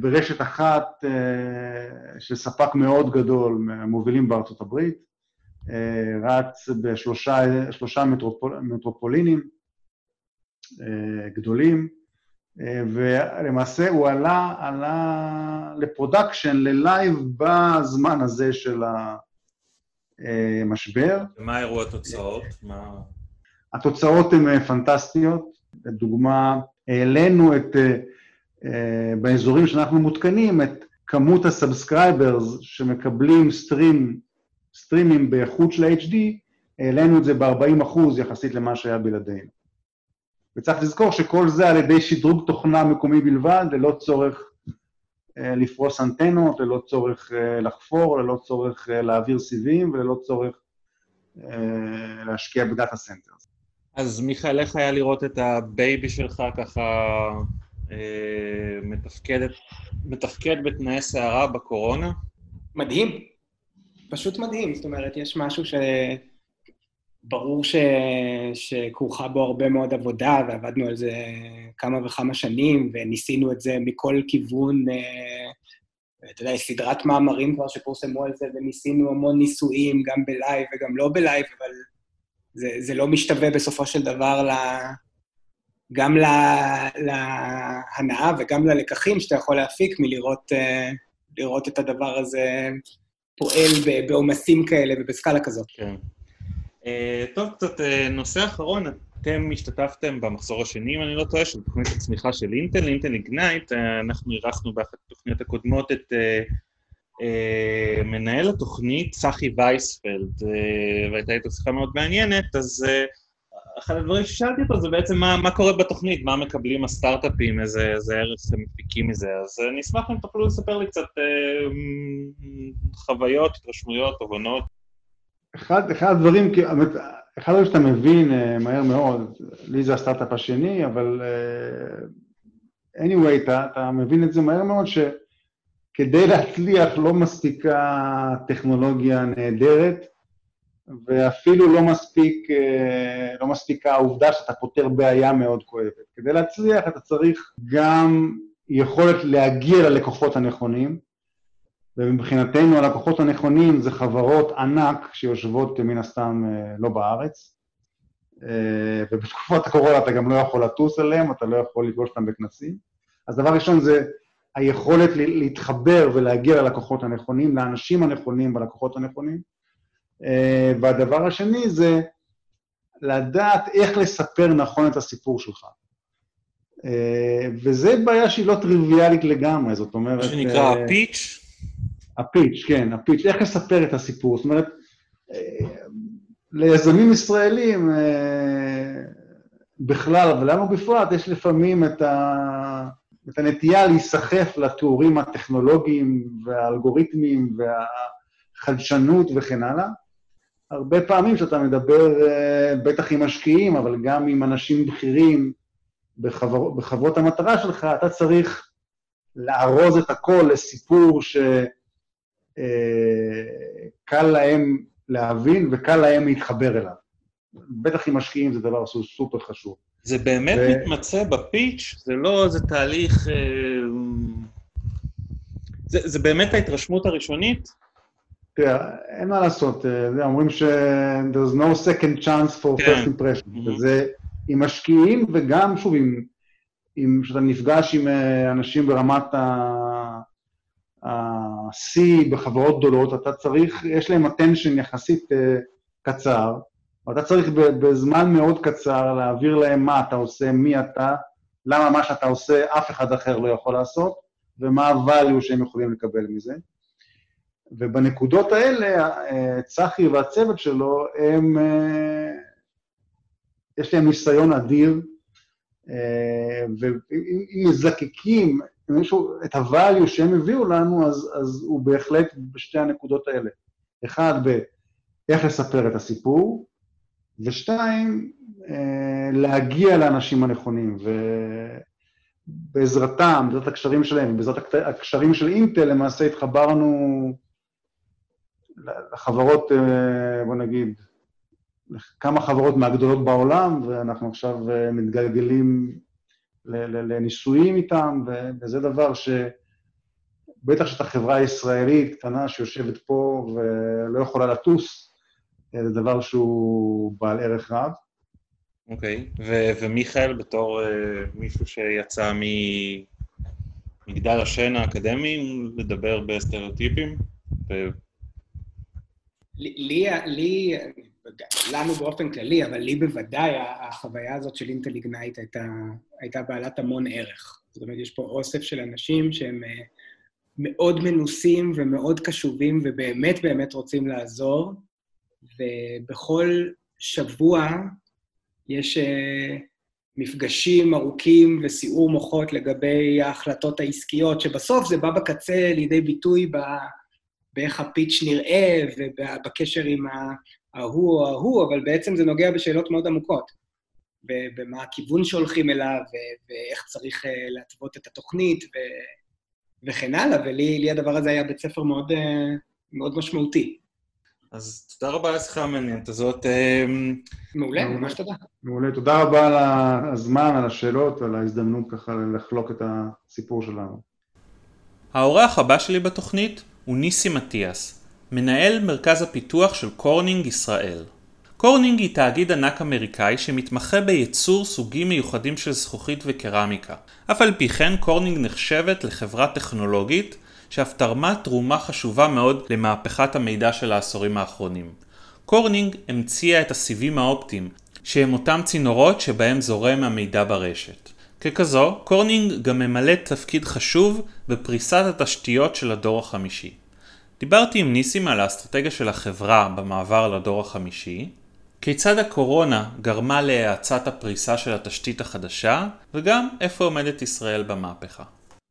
ברשת אחת של ספק מאוד גדול, מובילים בארצות הברית, רץ בשלושה מטרופול, מטרופולינים גדולים, ולמעשה הוא עלה, עלה ל production, ל live בזמן הזה של המשבר. ומה הראו התוצאות? מה... התוצאות הן פנטסטיות. לדוגמה, העלינו את, באזורים שאנחנו מותקנים, את כמות ה subscribers שמקבלים stream, stream ים באיכות של HD, העלינו את זה ב-40 אחוז יחסית למה שהיה בלעדינו. וצריך לזכור שכל זה על ידי שדרוג תוכנה מקומי בלבד, ללא צורך אה, לפרוס אנטנות, ללא צורך אה, לחפור, ללא צורך אה, להעביר סיבים וללא צורך להשקיע ב data center. אז מיכאל, איך היה לראות את ה baby שלך ככה מתפקדת, מתפקד בתנאי סערה בקורונה? מדהים, פשוט מדהים. זאת אומרת, יש משהו ש... ברור ש... שכרוכה בו הרבה מאוד עבודה, ועבדנו על זה כמה וכמה שנים, וניסינו את זה מכל כיוון. אה, אתה יודע, סדרת מאמרים כבר שפורסמו על זה, וניסינו המון ניסויים, גם ב live וגם לא ב live, אבל זה, זה לא משתווה בסופו של דבר ל... גם לה, להנאה וגם ללקחים שאתה יכול להפיק מלראות אה, את הדבר הזה פועל בעומסים כאלה ובסקאלה כזאת. כן. אה, טוב, קצת אה, נושא אחרון, אתם השתתפתם במחזור השני, אם אני לא טועה, של תוכנית הצמיחה של אינטל, אינטל איגנייט, אה, אנחנו אירחנו באחת התוכניות הקודמות את מנהל התוכנית, צחי וייספלד, והייתה איתו שיחה מאוד מעניינת, אז אחד הדברים ששאלתי אותו זה בעצם מה, מה קורה בתוכנית, מה מקבלים הסטארט-אפים, איזה, איזה ערך הם מפיקים מזה, אז אני אשמח אם תוכלו לספר לי קצת אה, חוויות, התרשמויות, תובנות. אחד, אחד הדברים, אחד הדברים שאתה מבין uh, מהר מאוד, לי זה הסטארט-אפ השני, אבל uh, anyway, אתה, אתה מבין את זה מהר מאוד, שכדי להצליח לא מספיקה טכנולוגיה נהדרת, ואפילו לא מספיק, uh, לא מספיקה העובדה שאתה פותר בעיה מאוד כואבת. כדי להצליח אתה צריך גם יכולת להגיע ללקוחות הנכונים, ומבחינתנו הלקוחות הנכונים זה חברות ענק שיושבות מן הסתם אה, לא בארץ, אה, ובתקופת הקורונה אתה גם לא יכול לטוס אליהם, אתה לא יכול לפגוש אותם בכנסים. אז דבר ראשון זה היכולת להתחבר ולהגיע ללקוחות הנכונים, לאנשים הנכונים בלקוחות הנכונים. אה, והדבר השני זה לדעת איך לספר נכון את הסיפור שלך. וזה בעיה שהיא לא טריוויאלית לגמרי, זאת אומרת... מה שנקרא פיץ'? הפיץ', כן, הפיץ', איך לספר את הסיפור. זאת אומרת, אה, ליזמים ישראלים אה, בכלל, אבל לנו בפרט, יש לפעמים את, ה... את הנטייה להיסחף לתיאורים הטכנולוגיים והאלגוריתמיים והחדשנות וכן הלאה. הרבה פעמים כשאתה מדבר, אה, בטח עם משקיעים, אבל גם עם אנשים בכירים בחבר... בחברות המטרה שלך, אתה צריך לארוז את הכל לסיפור ש... קל להם להבין וקל להם להתחבר אליו. בטח עם משקיעים זה דבר שהוא סופר חשוב. זה באמת ו... מתמצא בפיץ'? זה לא איזה תהליך... אה, זה, זה באמת ההתרשמות הראשונית? תראה, אין מה לעשות, אה, אומרים ש- there's no second chance for כן. first impression. Mm-hmm. וזה עם משקיעים וגם, שוב, עם, כשאתה נפגש עם אה, אנשים ברמת ה... ה-C בחברות גדולות, אתה צריך, יש להם attention יחסית uh, קצר, ואתה צריך בזמן מאוד קצר להעביר להם מה אתה עושה, מי אתה, למה מה שאתה עושה אף אחד אחר לא יכול לעשות, ומה ה-value שהם יכולים לקבל מזה. ובנקודות האלה, צחי והצוות שלו, הם... יש להם ניסיון אדיר, ואם מזקקים את ה-value שהם הביאו לנו, אז, אז הוא בהחלט בשתי הנקודות האלה. אחד, באיך לספר את הסיפור, ושתיים, להגיע לאנשים הנכונים, ובעזרתם, בעזרת הקשרים שלהם, בעזרת הקשרים של אינטל, למעשה התחברנו לחברות, בוא נגיד, כמה חברות מהגדולות בעולם, ואנחנו עכשיו מתגלגלים לניסויים איתם, וזה דבר ש... בטח שאתה חברה ישראלית קטנה שיושבת פה ולא יכולה לטוס, זה דבר שהוא בעל ערך רב. אוקיי, okay. ו- ומיכאל, בתור uh, מישהו שיצא ממגדל השן האקדמי, לדבר בסטריאוטיפים? ו... לי, לי, לנו באופן כללי, אבל לי בוודאי, החוויה הזאת של אינטל איגנייט הייתה, הייתה בעלת המון ערך. זאת אומרת, יש פה אוסף של אנשים שהם אה, מאוד מנוסים ומאוד קשובים ובאמת באמת רוצים לעזור, ובכל שבוע יש uh, מפגשים ארוכים וסיעור מוחות לגבי ההחלטות העסקיות, שבסוף זה בא בקצה לידי ביטוי ב... באיך הפיץ' נראה ובקשר עם ההוא או ההוא, אבל בעצם זה נוגע בשאלות מאוד עמוקות. במה הכיוון שהולכים אליו, ואיך צריך אה, להתוות את התוכנית, ו... וכן הלאה, ולי הדבר הזה היה בית ספר מאוד, אה, מאוד משמעותי. אז תודה רבה על השיחה המעניינת הזאת. אה, מעולה, ממש תודה. מעולה, תודה רבה על הזמן, על השאלות, על ההזדמנות ככה לחלוק את הסיפור שלנו. האורח הבא שלי בתוכנית הוא ניסים מטיאס, מנהל מרכז הפיתוח של קורנינג ישראל. קורנינג היא תאגיד ענק אמריקאי שמתמחה בייצור סוגים מיוחדים של זכוכית וקרמיקה. אף על פי כן קורנינג נחשבת לחברה טכנולוגית שאף תרמה תרומה חשובה מאוד למהפכת המידע של העשורים האחרונים. קורנינג המציאה את הסיבים האופטיים, שהם אותם צינורות שבהם זורם המידע ברשת. ככזו, קורנינג גם ממלאת תפקיד חשוב בפריסת התשתיות של הדור החמישי. דיברתי עם ניסים על האסטרטגיה של החברה במעבר לדור החמישי, כיצד הקורונה גרמה להאצת הפריסה של התשתית החדשה, וגם איפה עומדת ישראל במהפכה.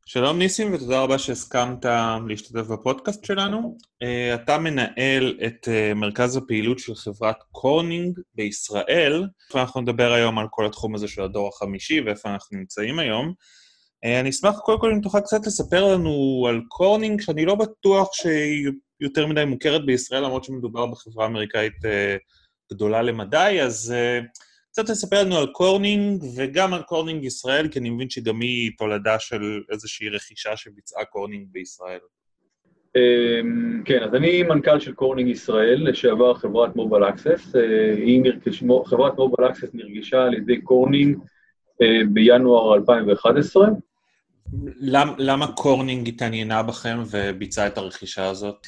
שלום ניסים ותודה רבה שהסכמת להשתתף בפודקאסט שלנו. אה, אתה מנהל את אה, מרכז הפעילות של חברת קורנינג בישראל, ואנחנו נדבר היום על כל התחום הזה של הדור החמישי ואיפה אנחנו נמצאים היום. אה, אני אשמח קודם כל אם תוכל קצת לספר לנו על קורנינג, שאני לא בטוח שהיא יותר מדי מוכרת בישראל, למרות שמדובר בחברה אמריקאית גדולה למדי, אז קצת לספר לנו על קורנינג וגם על קורנינג ישראל, כי אני מבין שגם היא תולדה של איזושהי רכישה שביצעה קורנינג בישראל. כן, אז אני מנכ"ל של קורנינג ישראל, לשעבר חברת מובייל אקסס. אה, חברת מובייל אקסס נרכשה על ידי קורנינג אה, בינואר 2011. למ, למה קורנינג התעניינה בכם וביצעה את הרכישה הזאת?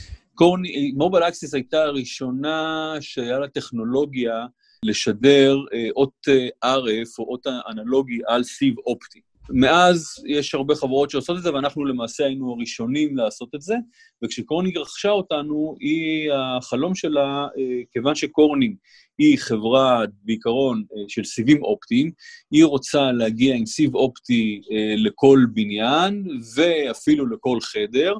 מובייל אקסס הייתה הראשונה שהיה לה טכנולוגיה לשדר אה, אות אה, RF או אות אנלוגי על סיב אופטי. מאז יש הרבה חברות שעושות את זה, ואנחנו למעשה היינו הראשונים לעשות את זה, וכשקורנינג רכשה אותנו, היא, החלום שלה, אה, כיוון שקורנינג היא חברה בעיקרון של סיבים אופטיים, היא רוצה להגיע עם סיב אופטי לכל בניין ואפילו לכל חדר,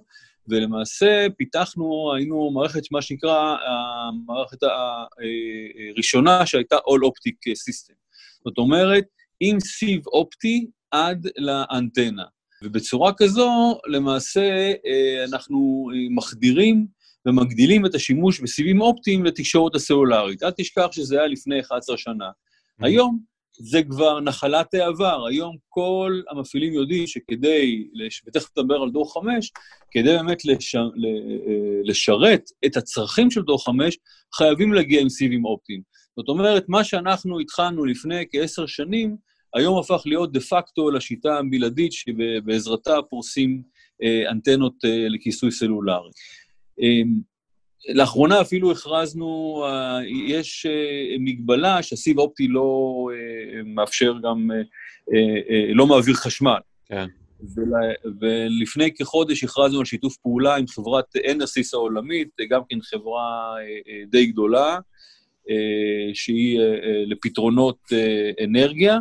ולמעשה פיתחנו, היינו מערכת, מה שנקרא, המערכת הראשונה שהייתה All Optic System. זאת אומרת, עם סיב אופטי עד לאנטנה. ובצורה כזו, למעשה, אנחנו מחדירים ומגדילים את השימוש בסיבים אופטיים לתקשורת הסלולרית. אל תשכח שזה היה לפני 11 שנה. Mm-hmm. היום זה כבר נחלת העבר. היום כל המפעילים יודעים שכדי, ותכף נדבר על דור 5, כדי באמת לש, אה, לשרת את הצרכים של דור 5, חייבים להגיע עם סיבים אופטיים. זאת אומרת, מה שאנחנו התחלנו לפני כעשר שנים, היום הפך להיות דה פקטו לשיטה הבלעדית שבעזרתה פורסים אה, אנטנות אה, לכיסוי סלולרי. לאחרונה אפילו הכרזנו, אה, יש מגבלה שהסיב האופטי לא מאפשר גם, לא מעביר חשמל. כן. ולפני כחודש הכרזנו על שיתוף פעולה עם חברת אנרסיס העולמית, גם כן חברה די גדולה, שהיא לפתרונות אנרגיה,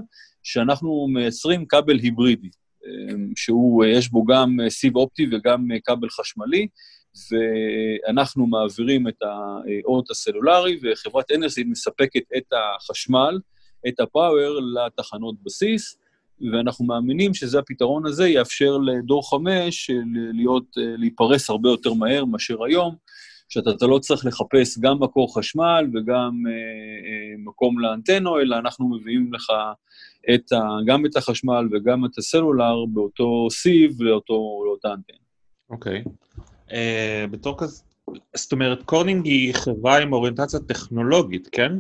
שאנחנו מייצרים כבל היברידי, שהוא, יש בו גם סיב אופטי וגם כבל חשמלי, ואנחנו מעבירים את האות הסלולרי, וחברת אנרסיס מספקת את החשמל, את הפאוור לתחנות בסיס, ואנחנו מאמינים שזה הפתרון הזה יאפשר לדור חמש להיות, להיפרס הרבה יותר מהר מאשר היום, שאתה לא צריך לחפש גם מקור חשמל וגם אה, אה, מקום לאנטנה, אלא אנחנו מביאים לך את ה, גם את החשמל וגם את הסלולר באותו סיב לאותו, לאותה אנטנה. אוקיי. Okay. אה, uh, בתור כזה, זאת אומרת, קורנינג היא חברה עם אוריינטציה טכנולוגית, כן?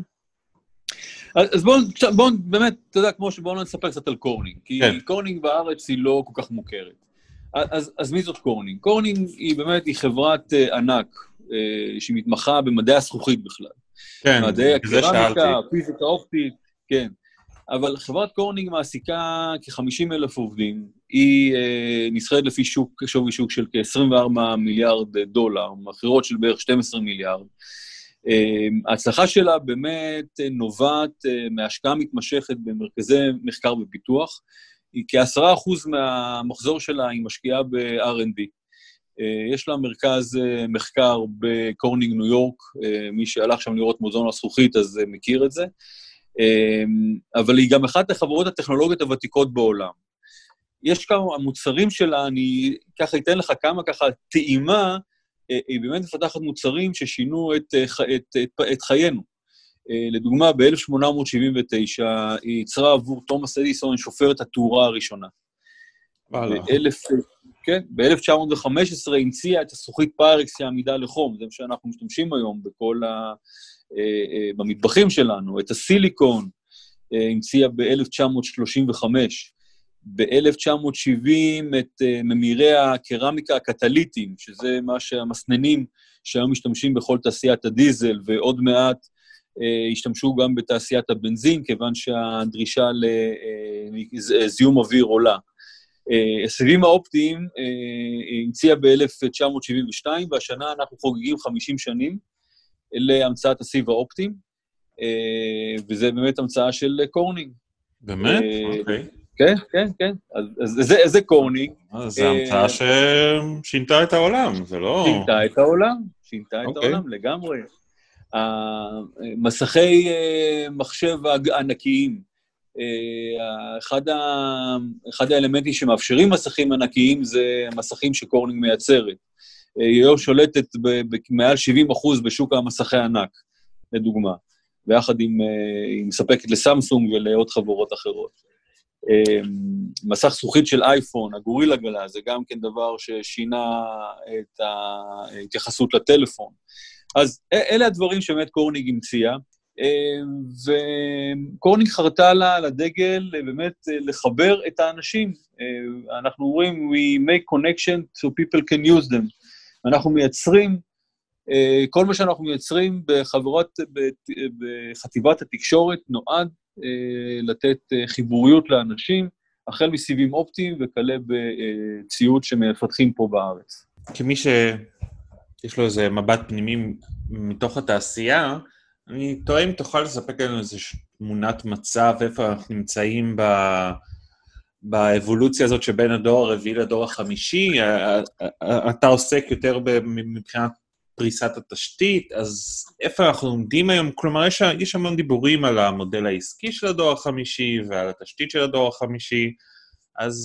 אז בואו, בוא, באמת, אתה יודע, כמו שבואו נספר קצת על קורנינג, כי כן. קורנינג בארץ היא לא כל כך מוכרת. אז, אז מי זאת קורנינג? קורנינג היא באמת, היא חברת uh, ענק, uh, שמתמחה במדעי הזכוכית בכלל. כן, מדעי הקרמיקה, פיזיקה אופטית, כן. אבל חברת קורנינג מעסיקה כ-50 אלף עובדים, היא uh, נסחרת לפי שוק, שווי שוק של כ-24 מיליארד דולר, מכירות של בערך 12 מיליארד. אמ, ההצלחה שלה באמת נובעת אה, מהשקעה מתמשכת במרכזי מחקר ופיתוח. היא כעשרה אחוז מהמחזור שלה היא משקיעה ב-R&D. אה, יש לה מרכז אה, מחקר בקורנינג ניו יורק, מי שהלך שם לראות מוזיאון הזכוכית אז מכיר את זה, אבל היא גם אחת החברות הטכנולוגיות הוותיקות בעולם. יש כמה המוצרים שלה, אני ככה אתן לך כמה ככה טעימה אה, היא באמת מפתחת מוצרים ששינו את, אה, את, את, את חיינו. אה, לדוגמה, ב-1879 היא ייצרה עבור תומאס אדיסון שופרת התאורה הראשונה. באלף, כן, ב-1915 המציאה את הזכוכית פיירקס שעמידה לחום, זה מה שאנחנו משתמשים היום בכל ה... במטבחים שלנו, את הסיליקון המציאה ב-1935. ב-1970 את ממירי הקרמיקה הקטליטיים, שזה מה שהמסננים שהיום משתמשים בכל תעשיית הדיזל, ועוד מעט השתמשו גם בתעשיית הבנזין, כיוון שהדרישה לזיהום אוויר עולה. Uh, הסיבים האופטיים uh, המציאה ב-1972, והשנה אנחנו חוגגים 50 שנים להמצאת הסיב האופטי, וזה באמת המצאה של קורנינג. באמת? אוקיי. כן, כן, כן. אז, זה, זה קורנינג. אז זו המצאה ששינתה את העולם, זה לא... שינתה את העולם, שינתה את אוקיי. העולם לגמרי. מסכי אה, מחשב ענקיים, אה, אחד, ה, אחד האלמנטים שמאפשרים מסכים ענקיים זה מסכים שקורנינג מייצרת. אה, היא היום שולטת במעל 70 אחוז בשוק המסכי ענק, לדוגמה, ויחד עם, היא מספקת לסמסונג ולעוד חברות אחרות. מסך זכוכית של אייפון, הגורילה גלה, זה גם כן דבר ששינה את ההתייחסות לטלפון. אז אלה הדברים שבאמת קורניג המציאה, אמ, וקורניג חרתה לה לדגל באמת לחבר את האנשים. אמ, אנחנו אומרים, we make connection so people can use them. אנחנו מייצרים, אה, כל מה שאנחנו מייצרים בחברות, בחטיבת התקשורת נועד אה, לתת אה, חיבוריות לאנשים, החל מסיבים אופטיים וכלה בציוד שמפתחים פה בארץ. כמי שיש לו איזה מבט פנימי מתוך התעשייה, אני תוהה אם תוכל לספק לנו איזו תמונת מצב, איפה אנחנו נמצאים ב... באבולוציה הזאת שבין הדור הרביעי לדור החמישי, אתה עוסק יותר מבחינת פריסת התשתית, אז איפה אנחנו עומדים היום? כלומר, יש, המון דיבורים על המודל העסקי של הדור החמישי ועל התשתית של הדור החמישי, אז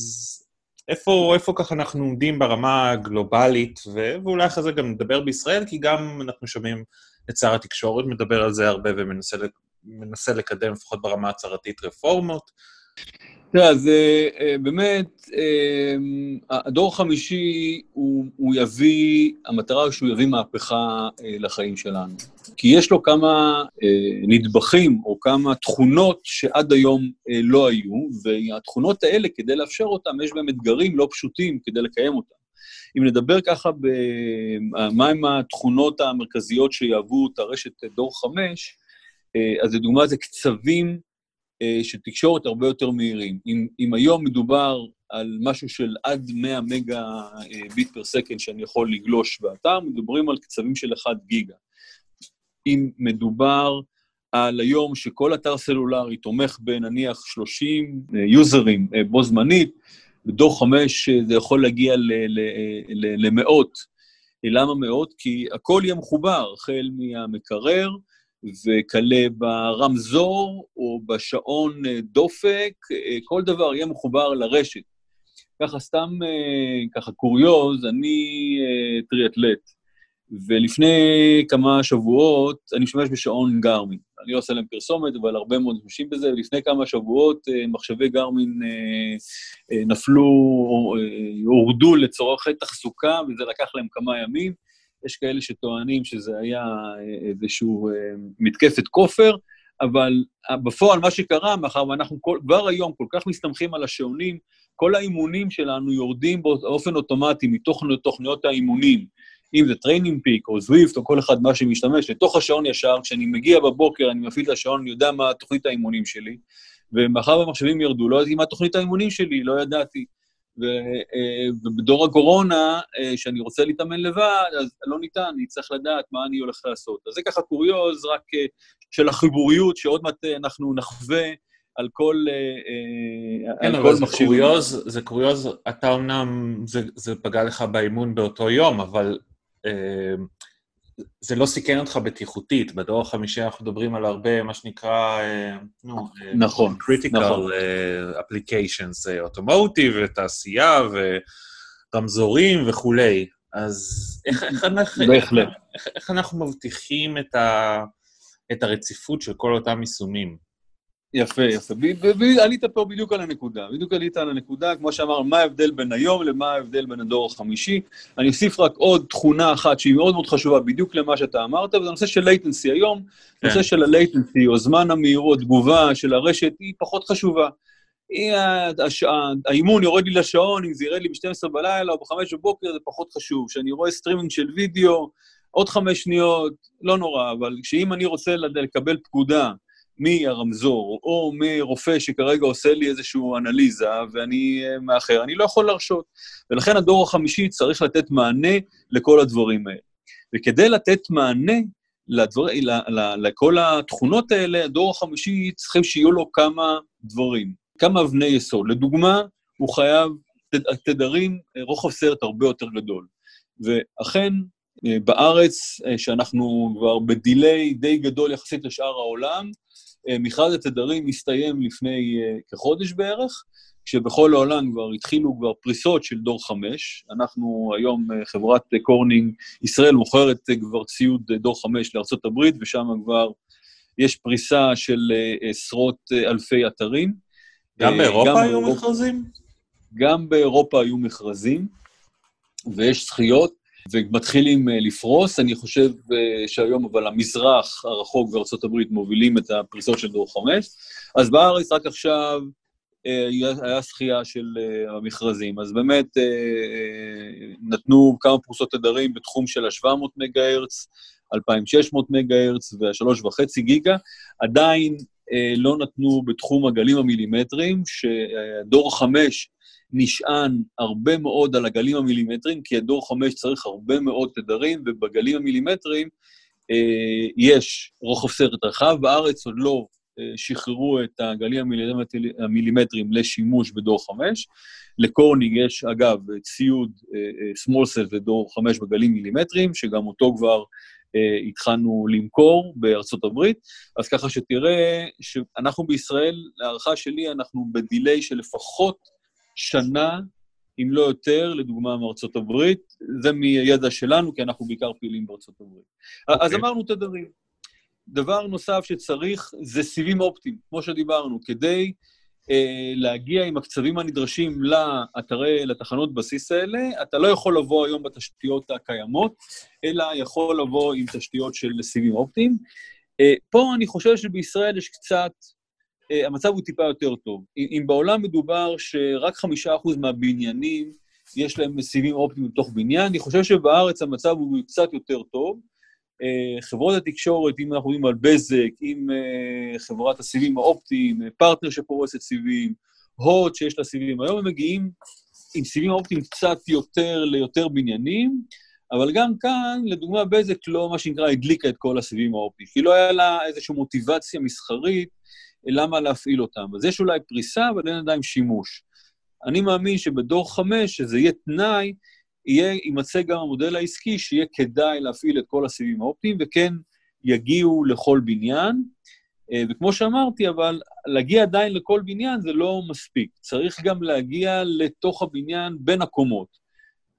איפה, איפה ככה אנחנו עומדים ברמה הגלובלית, ואולי אחרי זה גם נדבר בישראל, כי גם אנחנו שומעים את שר התקשורת מדבר על זה הרבה ומנסה לקדם, לפחות ברמה הצהרתית, רפורמות. תראה, זה אה, באמת, אה, הדור החמישי הוא, הוא יביא, המטרה היא שהוא יביא מהפכה אה, לחיים שלנו. כי יש לו כמה נדבכים או כמה תכונות שעד היום לא היו, והתכונות האלה, כדי לאפשר אותן, יש בהן אתגרים לא פשוטים כדי לקיים אותן. אם נדבר ככה במהם התכונות המרכזיות שיהוו את הרשת דור חמש, אז לדוגמה זה קצבים של תקשורת הרבה יותר מהירים. אם, אם היום מדובר על משהו של עד 100 מגה ביט פר סקנד שאני יכול לגלוש באתר, מדברים על קצבים של 1 גיגה. אם מדובר על היום שכל אתר סלולרי תומך בנניח 30 יוזרים בו זמנית, בדור 5 זה יכול להגיע למאות. למה מאות? כי הכל יהיה מחובר, החל מהמקרר, וכלה ברמזור או בשעון דופק, כל דבר יהיה מחובר לרשת. ככה סתם, ככה קוריוז, אני טריאטלט, ולפני כמה שבועות אני משתמש בשעון גרמין. אני לא עושה להם פרסומת, אבל הרבה מאוד משתמשים בזה. לפני כמה שבועות מחשבי גרמין נפלו, הורדו לצורכי תחזוקה, וזה לקח להם כמה ימים. יש כאלה שטוענים שזה היה איזשהו מתקפת כופר, אבל בפועל מה שקרה, מאחר ואנחנו כל, כבר היום כל כך מסתמכים על השעונים, כל האימונים שלנו יורדים באופן אוטומטי מתוך תוכניות האימונים. אם זה TrainingPeaks או Zwift או כל אחד מה שמשתמש, לתוך השעון ישר, כשאני מגיע בבוקר, אני מפעיל את השעון, אני יודע מה תוכנית האימונים שלי, ומאחר והמחשבים ירדו, לא ידעתי מה תוכנית האימונים שלי, לא ידעתי. ו, ובדור הקורונה, שאני רוצה להתאמן לבד, אז לא ניתן, אני צריך לדעת מה אני הולך לעשות. אז זה ככה קוריוז רק של החיבוריות, שעוד מעט אנחנו נחווה על כל, כן, על כל מחשב. כן, אבל זה קוריוז, זה קוריוז, אתה אמנם, זה, זה פגע לך באימון באותו יום, אבל זה לא סיכן אותך בטיחותית. בדור החמישי אנחנו מדברים על הרבה, מה שנקרא, נו, נכון, critical נכון. applications, אוטומוטיב ותעשייה ורמזורים וכולי. אז איך, איך, אנחנו, איך, איך אנחנו מבטיחים את, ה, את הרציפות של כל אותם יישומים? יפה, יפה. עלית פה בדיוק על הנקודה. בדיוק עלית על הנקודה, כמו שאמר, מה ההבדל בין היום למה ההבדל בין הדור החמישי. אני אוסיף רק עוד תכונה אחת שהיא מאוד מאוד חשובה בדיוק למה שאתה אמרת, וזה הנושא של latency. היום, כן. נושא של ה-latency, או זמן המהירות, תגובה של הרשת, היא פחות חשובה. האימון יורד לי לשעון, אם זה ירד לי ב-12 בלילה או ב-5 בבוקר, זה פחות חשוב. כשאני רואה סטרימינג של וידאו, עוד חמש שניות, לא נורא, אבל כשאם אני רוצה לקבל פקודה, מהרמזור, או מרופא שכרגע עושה לי איזושהי אנליזה ואני אה, מאחר, אני לא יכול להרשות. ולכן הדור החמישי צריך לתת מענה לכל הדברים האלה. וכדי לתת מענה לדבר, לכל התכונות האלה, הדור החמישי צריכים שיהיו לו כמה דברים, כמה אבני יסוד. לדוגמה, הוא חייב תדרים, אה, רוחב סרט הרבה יותר גדול. ואכן, אה, בארץ, שאנחנו כבר ב delay די גדול יחסית לשאר העולם, מכרז התדרים הסתיים לפני אה, כחודש בערך, כשבכל העולם כבר התחילו כבר פריסות של דור חמש. אנחנו היום, אה, חברת קורנינג ישראל מוכרת כבר ציוד דור חמש לארה"ב, ושם כבר יש פריסה של עשרות אלפי אתרים. גם באירופה גם היו באירופה, מכרזים? גם באירופה היו מכרזים, ויש זכיות. ומתחילים אה, לפרוס. אני חושב אה, שהיום, אבל המזרח הרחוק וארה"ב מובילים את הפריסות של דור חמש. אז בארץ רק עכשיו אה, היה זכייה של המכרזים. אז באמת נתנו כמה פרוסות תדרים בתחום של ה-700 מגה-הרץ, 2,600 מגה-הרץ וה-3.5 גיגה. עדיין לא נתנו בתחום הגלים המילימטריים, שדור חמש נשען הרבה מאוד על הגלים המילימטריים, כי הדור 5 צריך הרבה מאוד תדרים, ובגלים המילימטריים אה, יש רוחב סרט רחב. בארץ עוד לא אה, שחררו את הגלים המילימטריים לשימוש בדור 5. לקורניג יש, אגב, ציוד אה, אה, small cell ודור 5 בגלים מילימטריים, שגם אותו כבר אה, התחלנו למכור בארצות הברית. אז ככה שתראה שאנחנו בישראל, להערכה שלי, אנחנו בדיליי של לפחות שנה, אם לא יותר, לדוגמה מארצות הברית. זה מידע שלנו, כי אנחנו בעיקר פעילים בארצות הברית. Okay. אז אוקיי. אמרנו תדרים. דבר נוסף שצריך זה סיבים אופטיים, כמו שדיברנו, כדי אה, להגיע עם הקצבים הנדרשים לאתרי, לתחנות בסיס האלה, אתה לא יכול לבוא היום בתשתיות הקיימות, אלא יכול לבוא עם תשתיות של סיבים אופטיים. אה, פה אני חושב שבישראל יש קצת המצב הוא טיפה יותר טוב. אם בעולם מדובר שרק חמישה אחוז מהבניינים יש להם סיבים אופטיים בתוך בניין, אני חושב שבארץ המצב הוא קצת יותר טוב. אה, חברות התקשורת, אם אנחנו מדברים על בזק, עם אה, חברת הסיבים האופטיים, פרטנר שפורסת סיבים, הוט שיש לה סיבים, היום הם מגיעים עם סיבים האופטיים קצת יותר ליותר בניינים, אבל גם כאן, לדוגמה, בזק לא, מה שנקרא, הדליקה את כל הסיבים האופטיים, כי לא היה לה איזושהי מוטיבציה מסחרית למה להפעיל אותם. אז יש אולי פריסה, אבל אין עדיין שימוש. אני מאמין שבדור חמש, שזה יהיה תנאי, יהיה, יימצא גם המודל העסקי שיהיה כדאי להפעיל את כל הסיבים האופטיים, וכן יגיעו לכל בניין. אה, וכמו שאמרתי, אבל להגיע עדיין לכל בניין זה לא מספיק. צריך גם להגיע לתוך הבניין בין הקומות.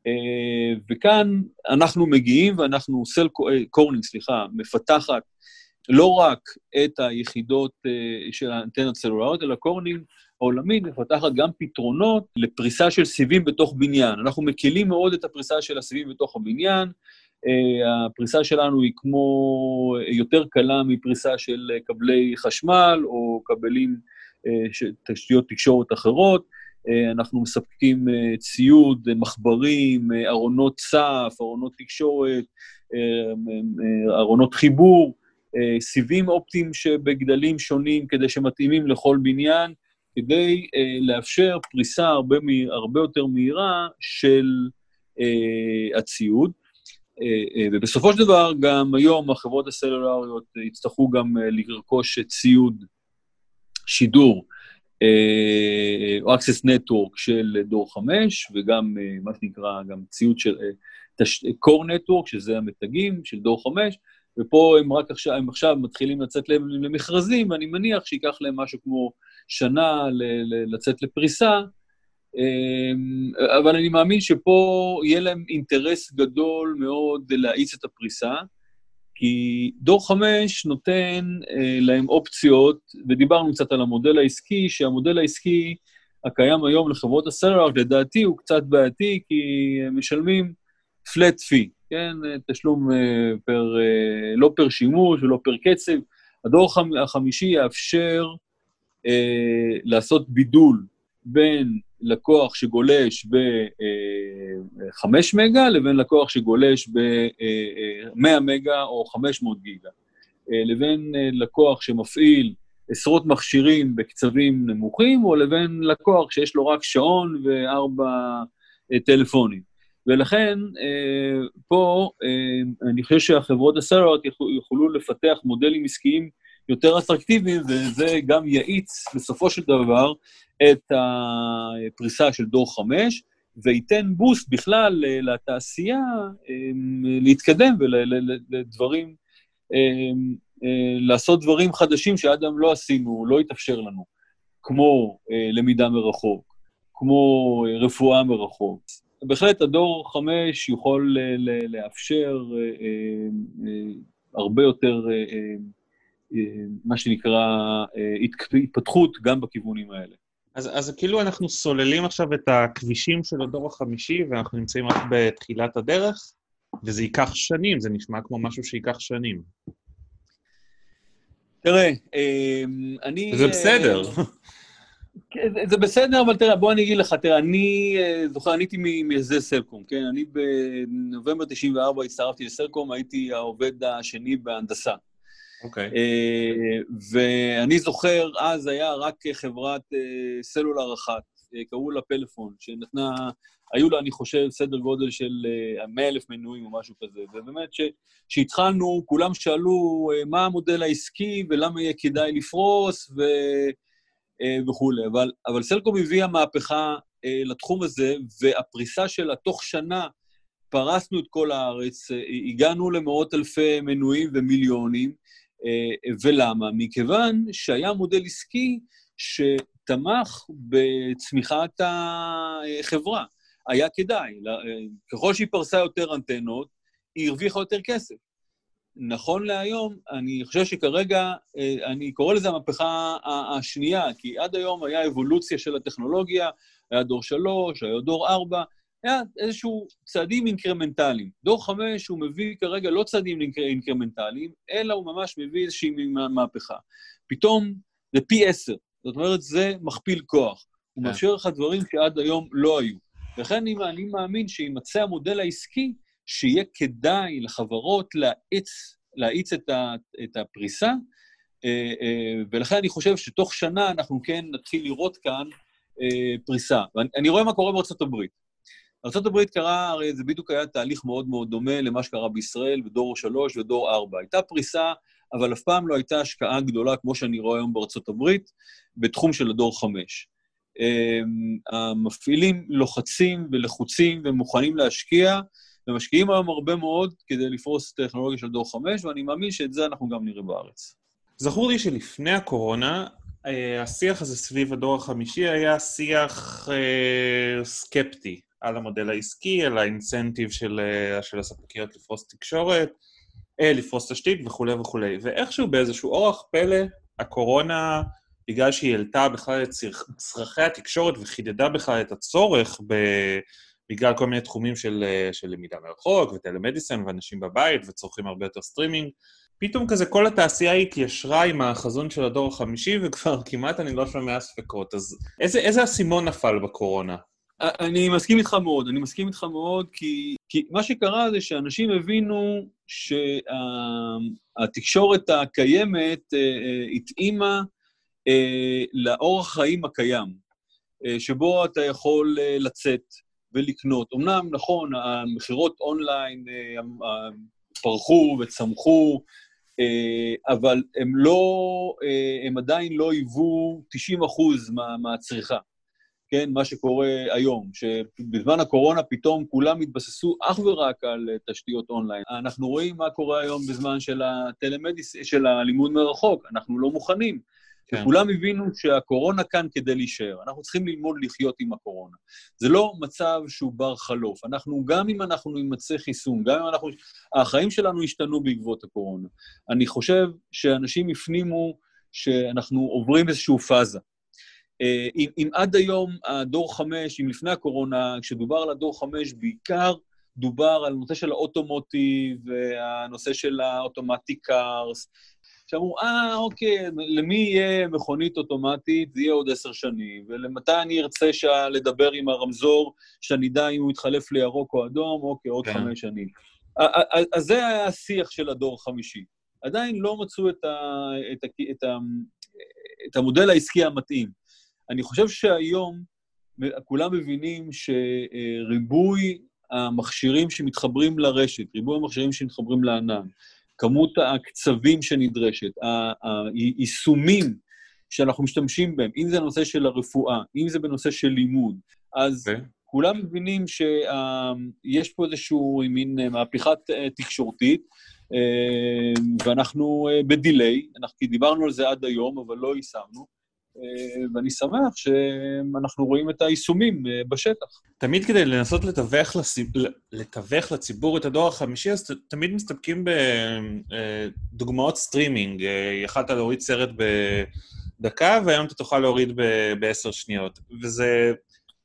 אה, וכאן אנחנו מגיעים, ואנחנו, של קורנינג, סליחה, מפתחת לא רק את היחידות של האנטנות סלולריות, אלא קורנינג העולמית מפתחת גם פתרונות לפריסה של סיבים בתוך בניין. אנחנו מקלים מאוד את הפריסה של הסיבים בתוך הבניין. Uh, הפריסה שלנו היא כמו, יותר קלה מפריסה של כבלי חשמל או uh, של תשתיות תקשורת אחרות. אנחנו מספקים ציוד, מחברים, ארונות סף, ארונות תקשורת, ארונות חיבור, סיבים אופטיים שבגדלים שונים כדי שמתאימים לכל בניין. כדי אה, לאפשר פריסה הרבה, הרבה יותר מהירה של אה, הציוד. אה, אה, ובסופו של דבר, גם היום החברות הסלולריות יצטרכו גם אה, לרכוש ציוד שידור, אה, או access network של דור 5, וגם אה, מה שנקרא, גם ציוד של אה, core network, שזה המתגים של דור 5, ופה הם רק עכשיו, הם עכשיו מתחילים לצאת למכרזים, ואני מניח שייקח להם משהו כמו שנה לצאת לפריסה, אמ, אבל אני מאמין שפה יהיה להם אינטרס גדול מאוד להאיץ את הפריסה, כי דור חמש נותן אה, להם אופציות, ודיברנו קצת על המודל העסקי, שהמודל העסקי הקיים היום לחברות הסלולר, לדעתי הוא קצת בעייתי, כי משלמים flat fee, כן? תשלום אה, פר, אה, לא פר שימוש ולא פר קצב. הדור החמישי יאפשר אה, לעשות בידול בין לקוח שגולש ב-5 אה, מגה לבין לקוח שגולש ב-100 אה, מגה או 500 גיגה, אה, לבין אה, לקוח שמפעיל עשרות מכשירים בקצבים נמוכים, או לבין לקוח שיש לו רק שעון וארבע אה, טלפונים. ולכן, אה, פה אה, אני חושב שהחברות הסלולריות יוכלו לפתח מודלים עסקיים יותר אטרקטיביים, וזה גם יאיץ בסופו של דבר את הפריסה של דור 5, וייתן בוסט בכלל לתעשייה אמ, להתקדם ולדברים, אה, לעשות דברים חדשים שעד היום לא עשינו, לא התאפשר לנו, כמו אה, למידה מרחוק, כמו אה, רפואה מרחוק. בהחלט הדור 5 יכול לאפשר הרבה יותר מה שנקרא אה, התפתחות גם בכיוונים האלה. אז, אז כאילו אנחנו סוללים עכשיו את הכבישים של הדור החמישי, ואנחנו נמצאים רק בתחילת הדרך, וזה ייקח שנים, זה נשמע כמו משהו שייקח שנים. תראה, אה, אני... זה בסדר. כן, זה בסדר, אבל תראה, בוא אני אגיד לך, תראה, אני זוכר, אני הייתי ממייסדי סלקום, כן? אני בנובמבר 94 הצטרפתי לסלקום, הייתי העובד השני בהנדסה. אוקיי. Okay. אה, ואני זוכר, אז היה רק חברת אה, סלולר אחת, אה, קראו לה פלאפון, שנתנה, היו לה, אני חושב, סדר גודל של 100 אלף מנויים או משהו כזה. ובאמת, כשהתחלנו, כולם שאלו מה המודל העסקי ולמה יהיה כדאי לפרוס ו... וכולי. אבל, אבל סלקום הביאה מהפכה לתחום הזה, והפריסה שלה תוך שנה, פרסנו את כל הארץ, הגענו למאות אלפי מנויים ומיליונים, אה, ולמה? מכיוון שהיה מודל עסקי שתמך בצמיחת החברה. היה כדאי. ככל שהיא פרסה יותר אנטנות, היא הרוויחה יותר כסף. נכון להיום, אני חושב שכרגע, אה, אני קורא לזה המהפכה השנייה, כי עד היום היה אבולוציה של הטכנולוגיה, היה דור שלוש, היה דור ארבע, היה איזשהו צעדים אינקרמנטליים. דור חמש הוא מביא כרגע לא צעדים אינקרמנטליים, אלא הוא ממש מביא איזושהי מהפכה. פתאום זה פי עשר, זאת אומרת, זה מכפיל כוח. הוא כן. מאפשר לך דברים שעד היום לא היו. לכן אני, אני מאמין שיימצא המודל העסקי שיהיה כדאי לחברות להאיץ, להאיץ את, ה, את הפריסה, אה, אה, ולכן אני חושב שתוך שנה אנחנו כן נתחיל לראות כאן אה, פריסה. ואני רואה מה קורה בארצות הברית. בארצות הברית קרה, הרי זה בדיוק היה תהליך מאוד מאוד דומה למה שקרה בישראל בדור שלוש ודור ארבע. הייתה פריסה, אבל אף פעם לא הייתה השקעה גדולה, כמו שאני רואה היום בארצות הברית, בתחום של הדור חמש. המפעילים לוחצים ולחוצים ומוכנים להשקיע, ומשקיעים היום הרבה מאוד כדי לפרוס טכנולוגיה של דור חמש, ואני מאמין שאת זה אנחנו גם נראה בארץ. זכור לי שלפני הקורונה, אה, השיח הזה סביב הדור החמישי היה שיח אה, סקפטי על המודל העסקי, על האינסנטיב של, אה, של הספקיות לפרוס תקשורת, לפרוס תשתית וכולי וכולי. ואיכשהו באיזשהו אורח פלא, הקורונה, בגלל שהיא העלתה בכלל את צרכי התקשורת וחידדה בכלל את הצורך ב... בגלל כל מיני תחומים של, של למידה מרחוק ו telemedicine ואנשים בבית וצורכים הרבה יותר סטרימינג, פתאום כזה כל התעשייה התיישרה עם החזון של הדור החמישי, וכבר כמעט אני לא שומע ספקות. אז איזה, איזה אסימון נפל בקורונה? אני מסכים איתך מאוד, אני מסכים איתך מאוד, כי, כי מה שקרה זה שאנשים הבינו שהתקשורת הקיימת אה, אה, התאימה אה, לאורח חיים הקיים, שבו אתה יכול לצאת ולקנות. אמנם, נכון, המכירות אונליין פרחו וצמחו, אה, אבל הם לא, אה, הם עדיין לא היוו 90 אחוז מה, מהצריכה, כן? מה שקורה היום, שבזמן הקורונה פתאום כולם התבססו אך ורק על אה, תשתיות אונליין. אנחנו רואים מה קורה היום בזמן של של הלימוד מרחוק, אנחנו לא מוכנים. כן. וכולם הבינו שהקורונה כאן כדי להישאר. אנחנו צריכים ללמוד לחיות עם הקורונה. זה לא מצב שהוא בר חלוף. אנחנו, גם אם אנחנו נימצא חיסון, גם אם אנחנו... החיים שלנו השתנו בעקבות הקורונה. אני חושב שאנשים הפנימו שאנחנו עוברים איזושהי פאזה. אה, אם, אם עד היום הדור חמש, אם לפני הקורונה, כשדובר על הדור חמש, בעיקר דובר על הנושא של האוטומוטיב, והנושא של האוטומטי קארס, שאמרו, אה, אוקיי, למי יהיה מכונית אוטומטית? זה יהיה עוד עשר שנים. ולמתי אני ארצה שה... לדבר עם הרמזור, שאני אדע אם הוא יתחלף לירוק או אדום? אוקיי, עוד כן. חמש שנים. אז זה היה השיח של הדור החמישי. עדיין לא מצאו את, ה... את, ה... את, ה... את המודל העסקי המתאים. אני חושב שהיום כולם מבינים שריבוי המכשירים שמתחברים לרשת, ריבוי המכשירים שמתחברים לענן, כמות הקצבים שנדרשת, היישומים שאנחנו משתמשים בהם, אם זה נושא של הרפואה, אם זה בנושא של לימוד, אז okay. אוקיי. כולם מבינים שיש פה איזושהי מין מהפכת אה, תקשורתית, אה, ואנחנו אה, בדיליי, אנחנו דיברנו על זה עד היום, אבל לא יישמנו. אה, ואני שמח שאנחנו רואים את היישומים אה, בשטח. תמיד כדי לנסות לתווך, לציב... לתווך לציבור את הדור החמישי, אז תמיד מסתפקים בדוגמאות סטרימינג. אה, יכלת להוריד סרט בדקה, והיום אתה תוכל להוריד בעשר שניות. וזה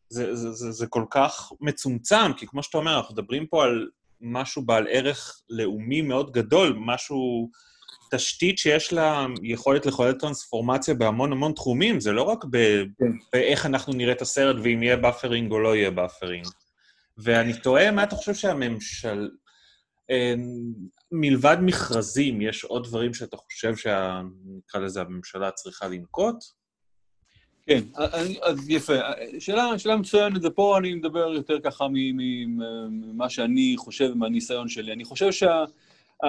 זה, זה, זה, זה כל כך מצומצם, כי כמו שאתה אומר, אנחנו מדברים פה על משהו בעל ערך לאומי מאוד גדול, משהו... תשתית שיש לה יכולת לחולל טרנספורמציה בהמון המון תחומים, זה לא רק ב- כן. באיך אנחנו נראה את הסרט ואם יהיה buffering או לא יהיה buffering. ואני תוהה, מה אתה חושב שהממשל... אה, מלבד מכרזים, יש עוד דברים שאתה חושב שנקרא לזה הממשלה צריכה לנקוט? כן, אז יפה. שאלה, שאלה מצוינת, ופה אני מדבר יותר ככה ממה שאני חושב, מהניסיון שלי. אני חושב שה...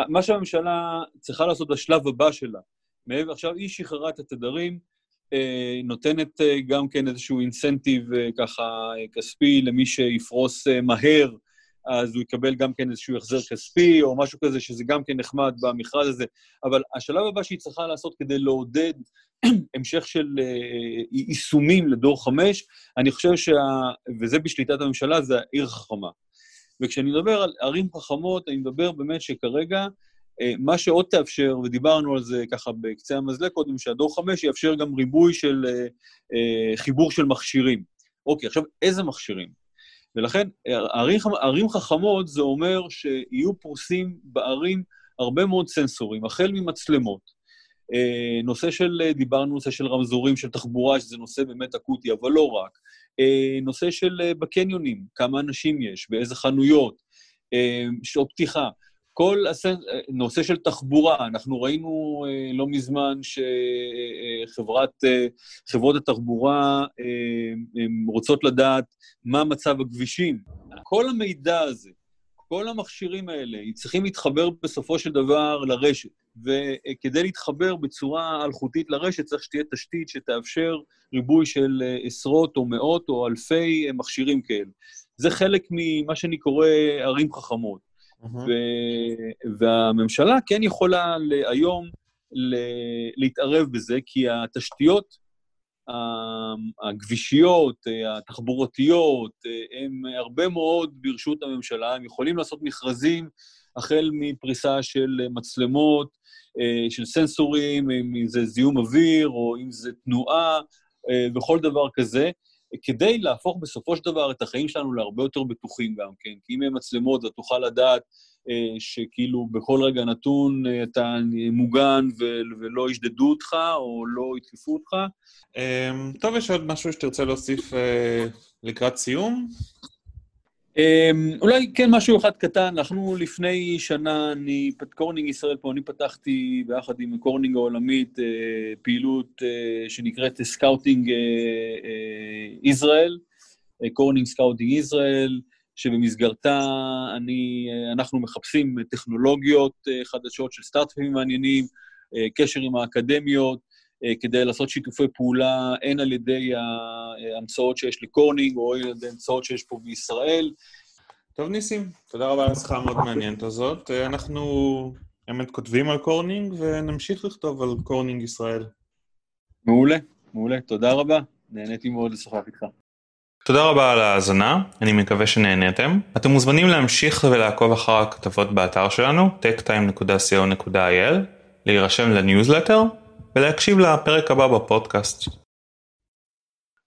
מה שהממשלה צריכה לעשות בשלב הבא שלה, מעבר, עכשיו היא שחררה את התדרים, אה, נותנת אה, גם כן איזשהו אינסנטיב אה, ככה כספי למי שיפרוס מהר, אז הוא יקבל גם כן איזשהו החזר כספי או משהו כזה, שזה גם כן נחמד במכרז הזה. אבל השלב הבא שהיא צריכה לעשות כדי לעודד המשך של יישומים לדור חמש, אני חושב שה... וזה בשליטת הממשלה, זה העיר חכמה. וכשאני מדבר על ערים חכמות, אני מדבר באמת שכרגע, אה, מה שעוד תאפשר, ודיברנו על זה ככה בקצה המזלג קודם, שהדור חמש יאפשר גם ריבוי של אה, אה, חיבור של מכשירים. אוקיי, עכשיו, איזה מכשירים? ולכן, ערים, ערים חכמות זה אומר שיהיו פרוסים בערים הרבה מאוד סנסורים, החל ממצלמות, נושא של, דיברנו נושא של רמזורים של תחבורה, שזה נושא באמת אקוטי, אבל לא רק. אה, נושא של אה, בקניונים, כמה אנשים יש, באיזה חנויות, שעות פתיחה. כל נושא של תחבורה, אנחנו ראינו לא מזמן שחברות התחבורה רוצות לדעת מה מצב הכבישים. כל המידע הזה, כל המכשירים האלה, צריכים להתחבר בסופו של דבר לרשת. וכדי להתחבר בצורה אלחוטית לרשת, צריך שתהיה תשתית שתאפשר ריבוי של עשרות או מאות או אלפי מכשירים כאלה. זה חלק ממה שאני קורא ערים חכמות. ו- והממשלה כן יכולה היום להתערב בזה, כי התשתיות הכבישיות, התחבורתיות, הם הרבה מאוד ברשות הממשלה, הם יכולים לעשות מכרזים החל מפריסה של מצלמות, של סנסורים, אם זה זיהום אוויר או אם זה תנועה וכל דבר כזה, כדי להפוך בסופו של דבר את החיים שלנו להרבה יותר בטוחים גם כן. כי אם אין מצלמות, אתה תוכל לדעת אה, שכאילו בכל רגע נתון אה, אתה מוגן ולא ישדדו אותך או לא יתקפו אותך. אה, טוב, יש עוד משהו שתרצה להוסיף אה, לקראת סיום? Um, אולי כן משהו אחד קטן, אנחנו לפני שנה, אני, קורנינג ישראל פה, אני פתחתי ביחד עם קורנינג העולמית אה, פעילות אה, שנקראת scouting ישראל, קורנינג scouting ישראל, שבמסגרתה אני, אנחנו מחפשים טכנולוגיות חדשות של סטארט-אפים מעניינים, קשר עם האקדמיות, אה, כדי לעשות שיתופי פעולה, הן על ידי ההמצאות שיש לקורנינג, או על ידי ההמצאות שיש פה בישראל. טוב, ניסים, תודה רבה על השיחה המאוד מעניינת הזאת. אה, אנחנו באמת כותבים על קורנינג, ונמשיך לכתוב על קורנינג ישראל. מעולה, מעולה. תודה רבה. נהניתי מאוד לשוחח איתך. תודה רבה על ההאזנה, אני מקווה שנהניתם. אתם מוזמנים להמשיך ולעקוב אחר הכתבות באתר שלנו, techtime.co.il, להירשם לניוזלטר ולהקשיב לפרק הבא בפודקאסט.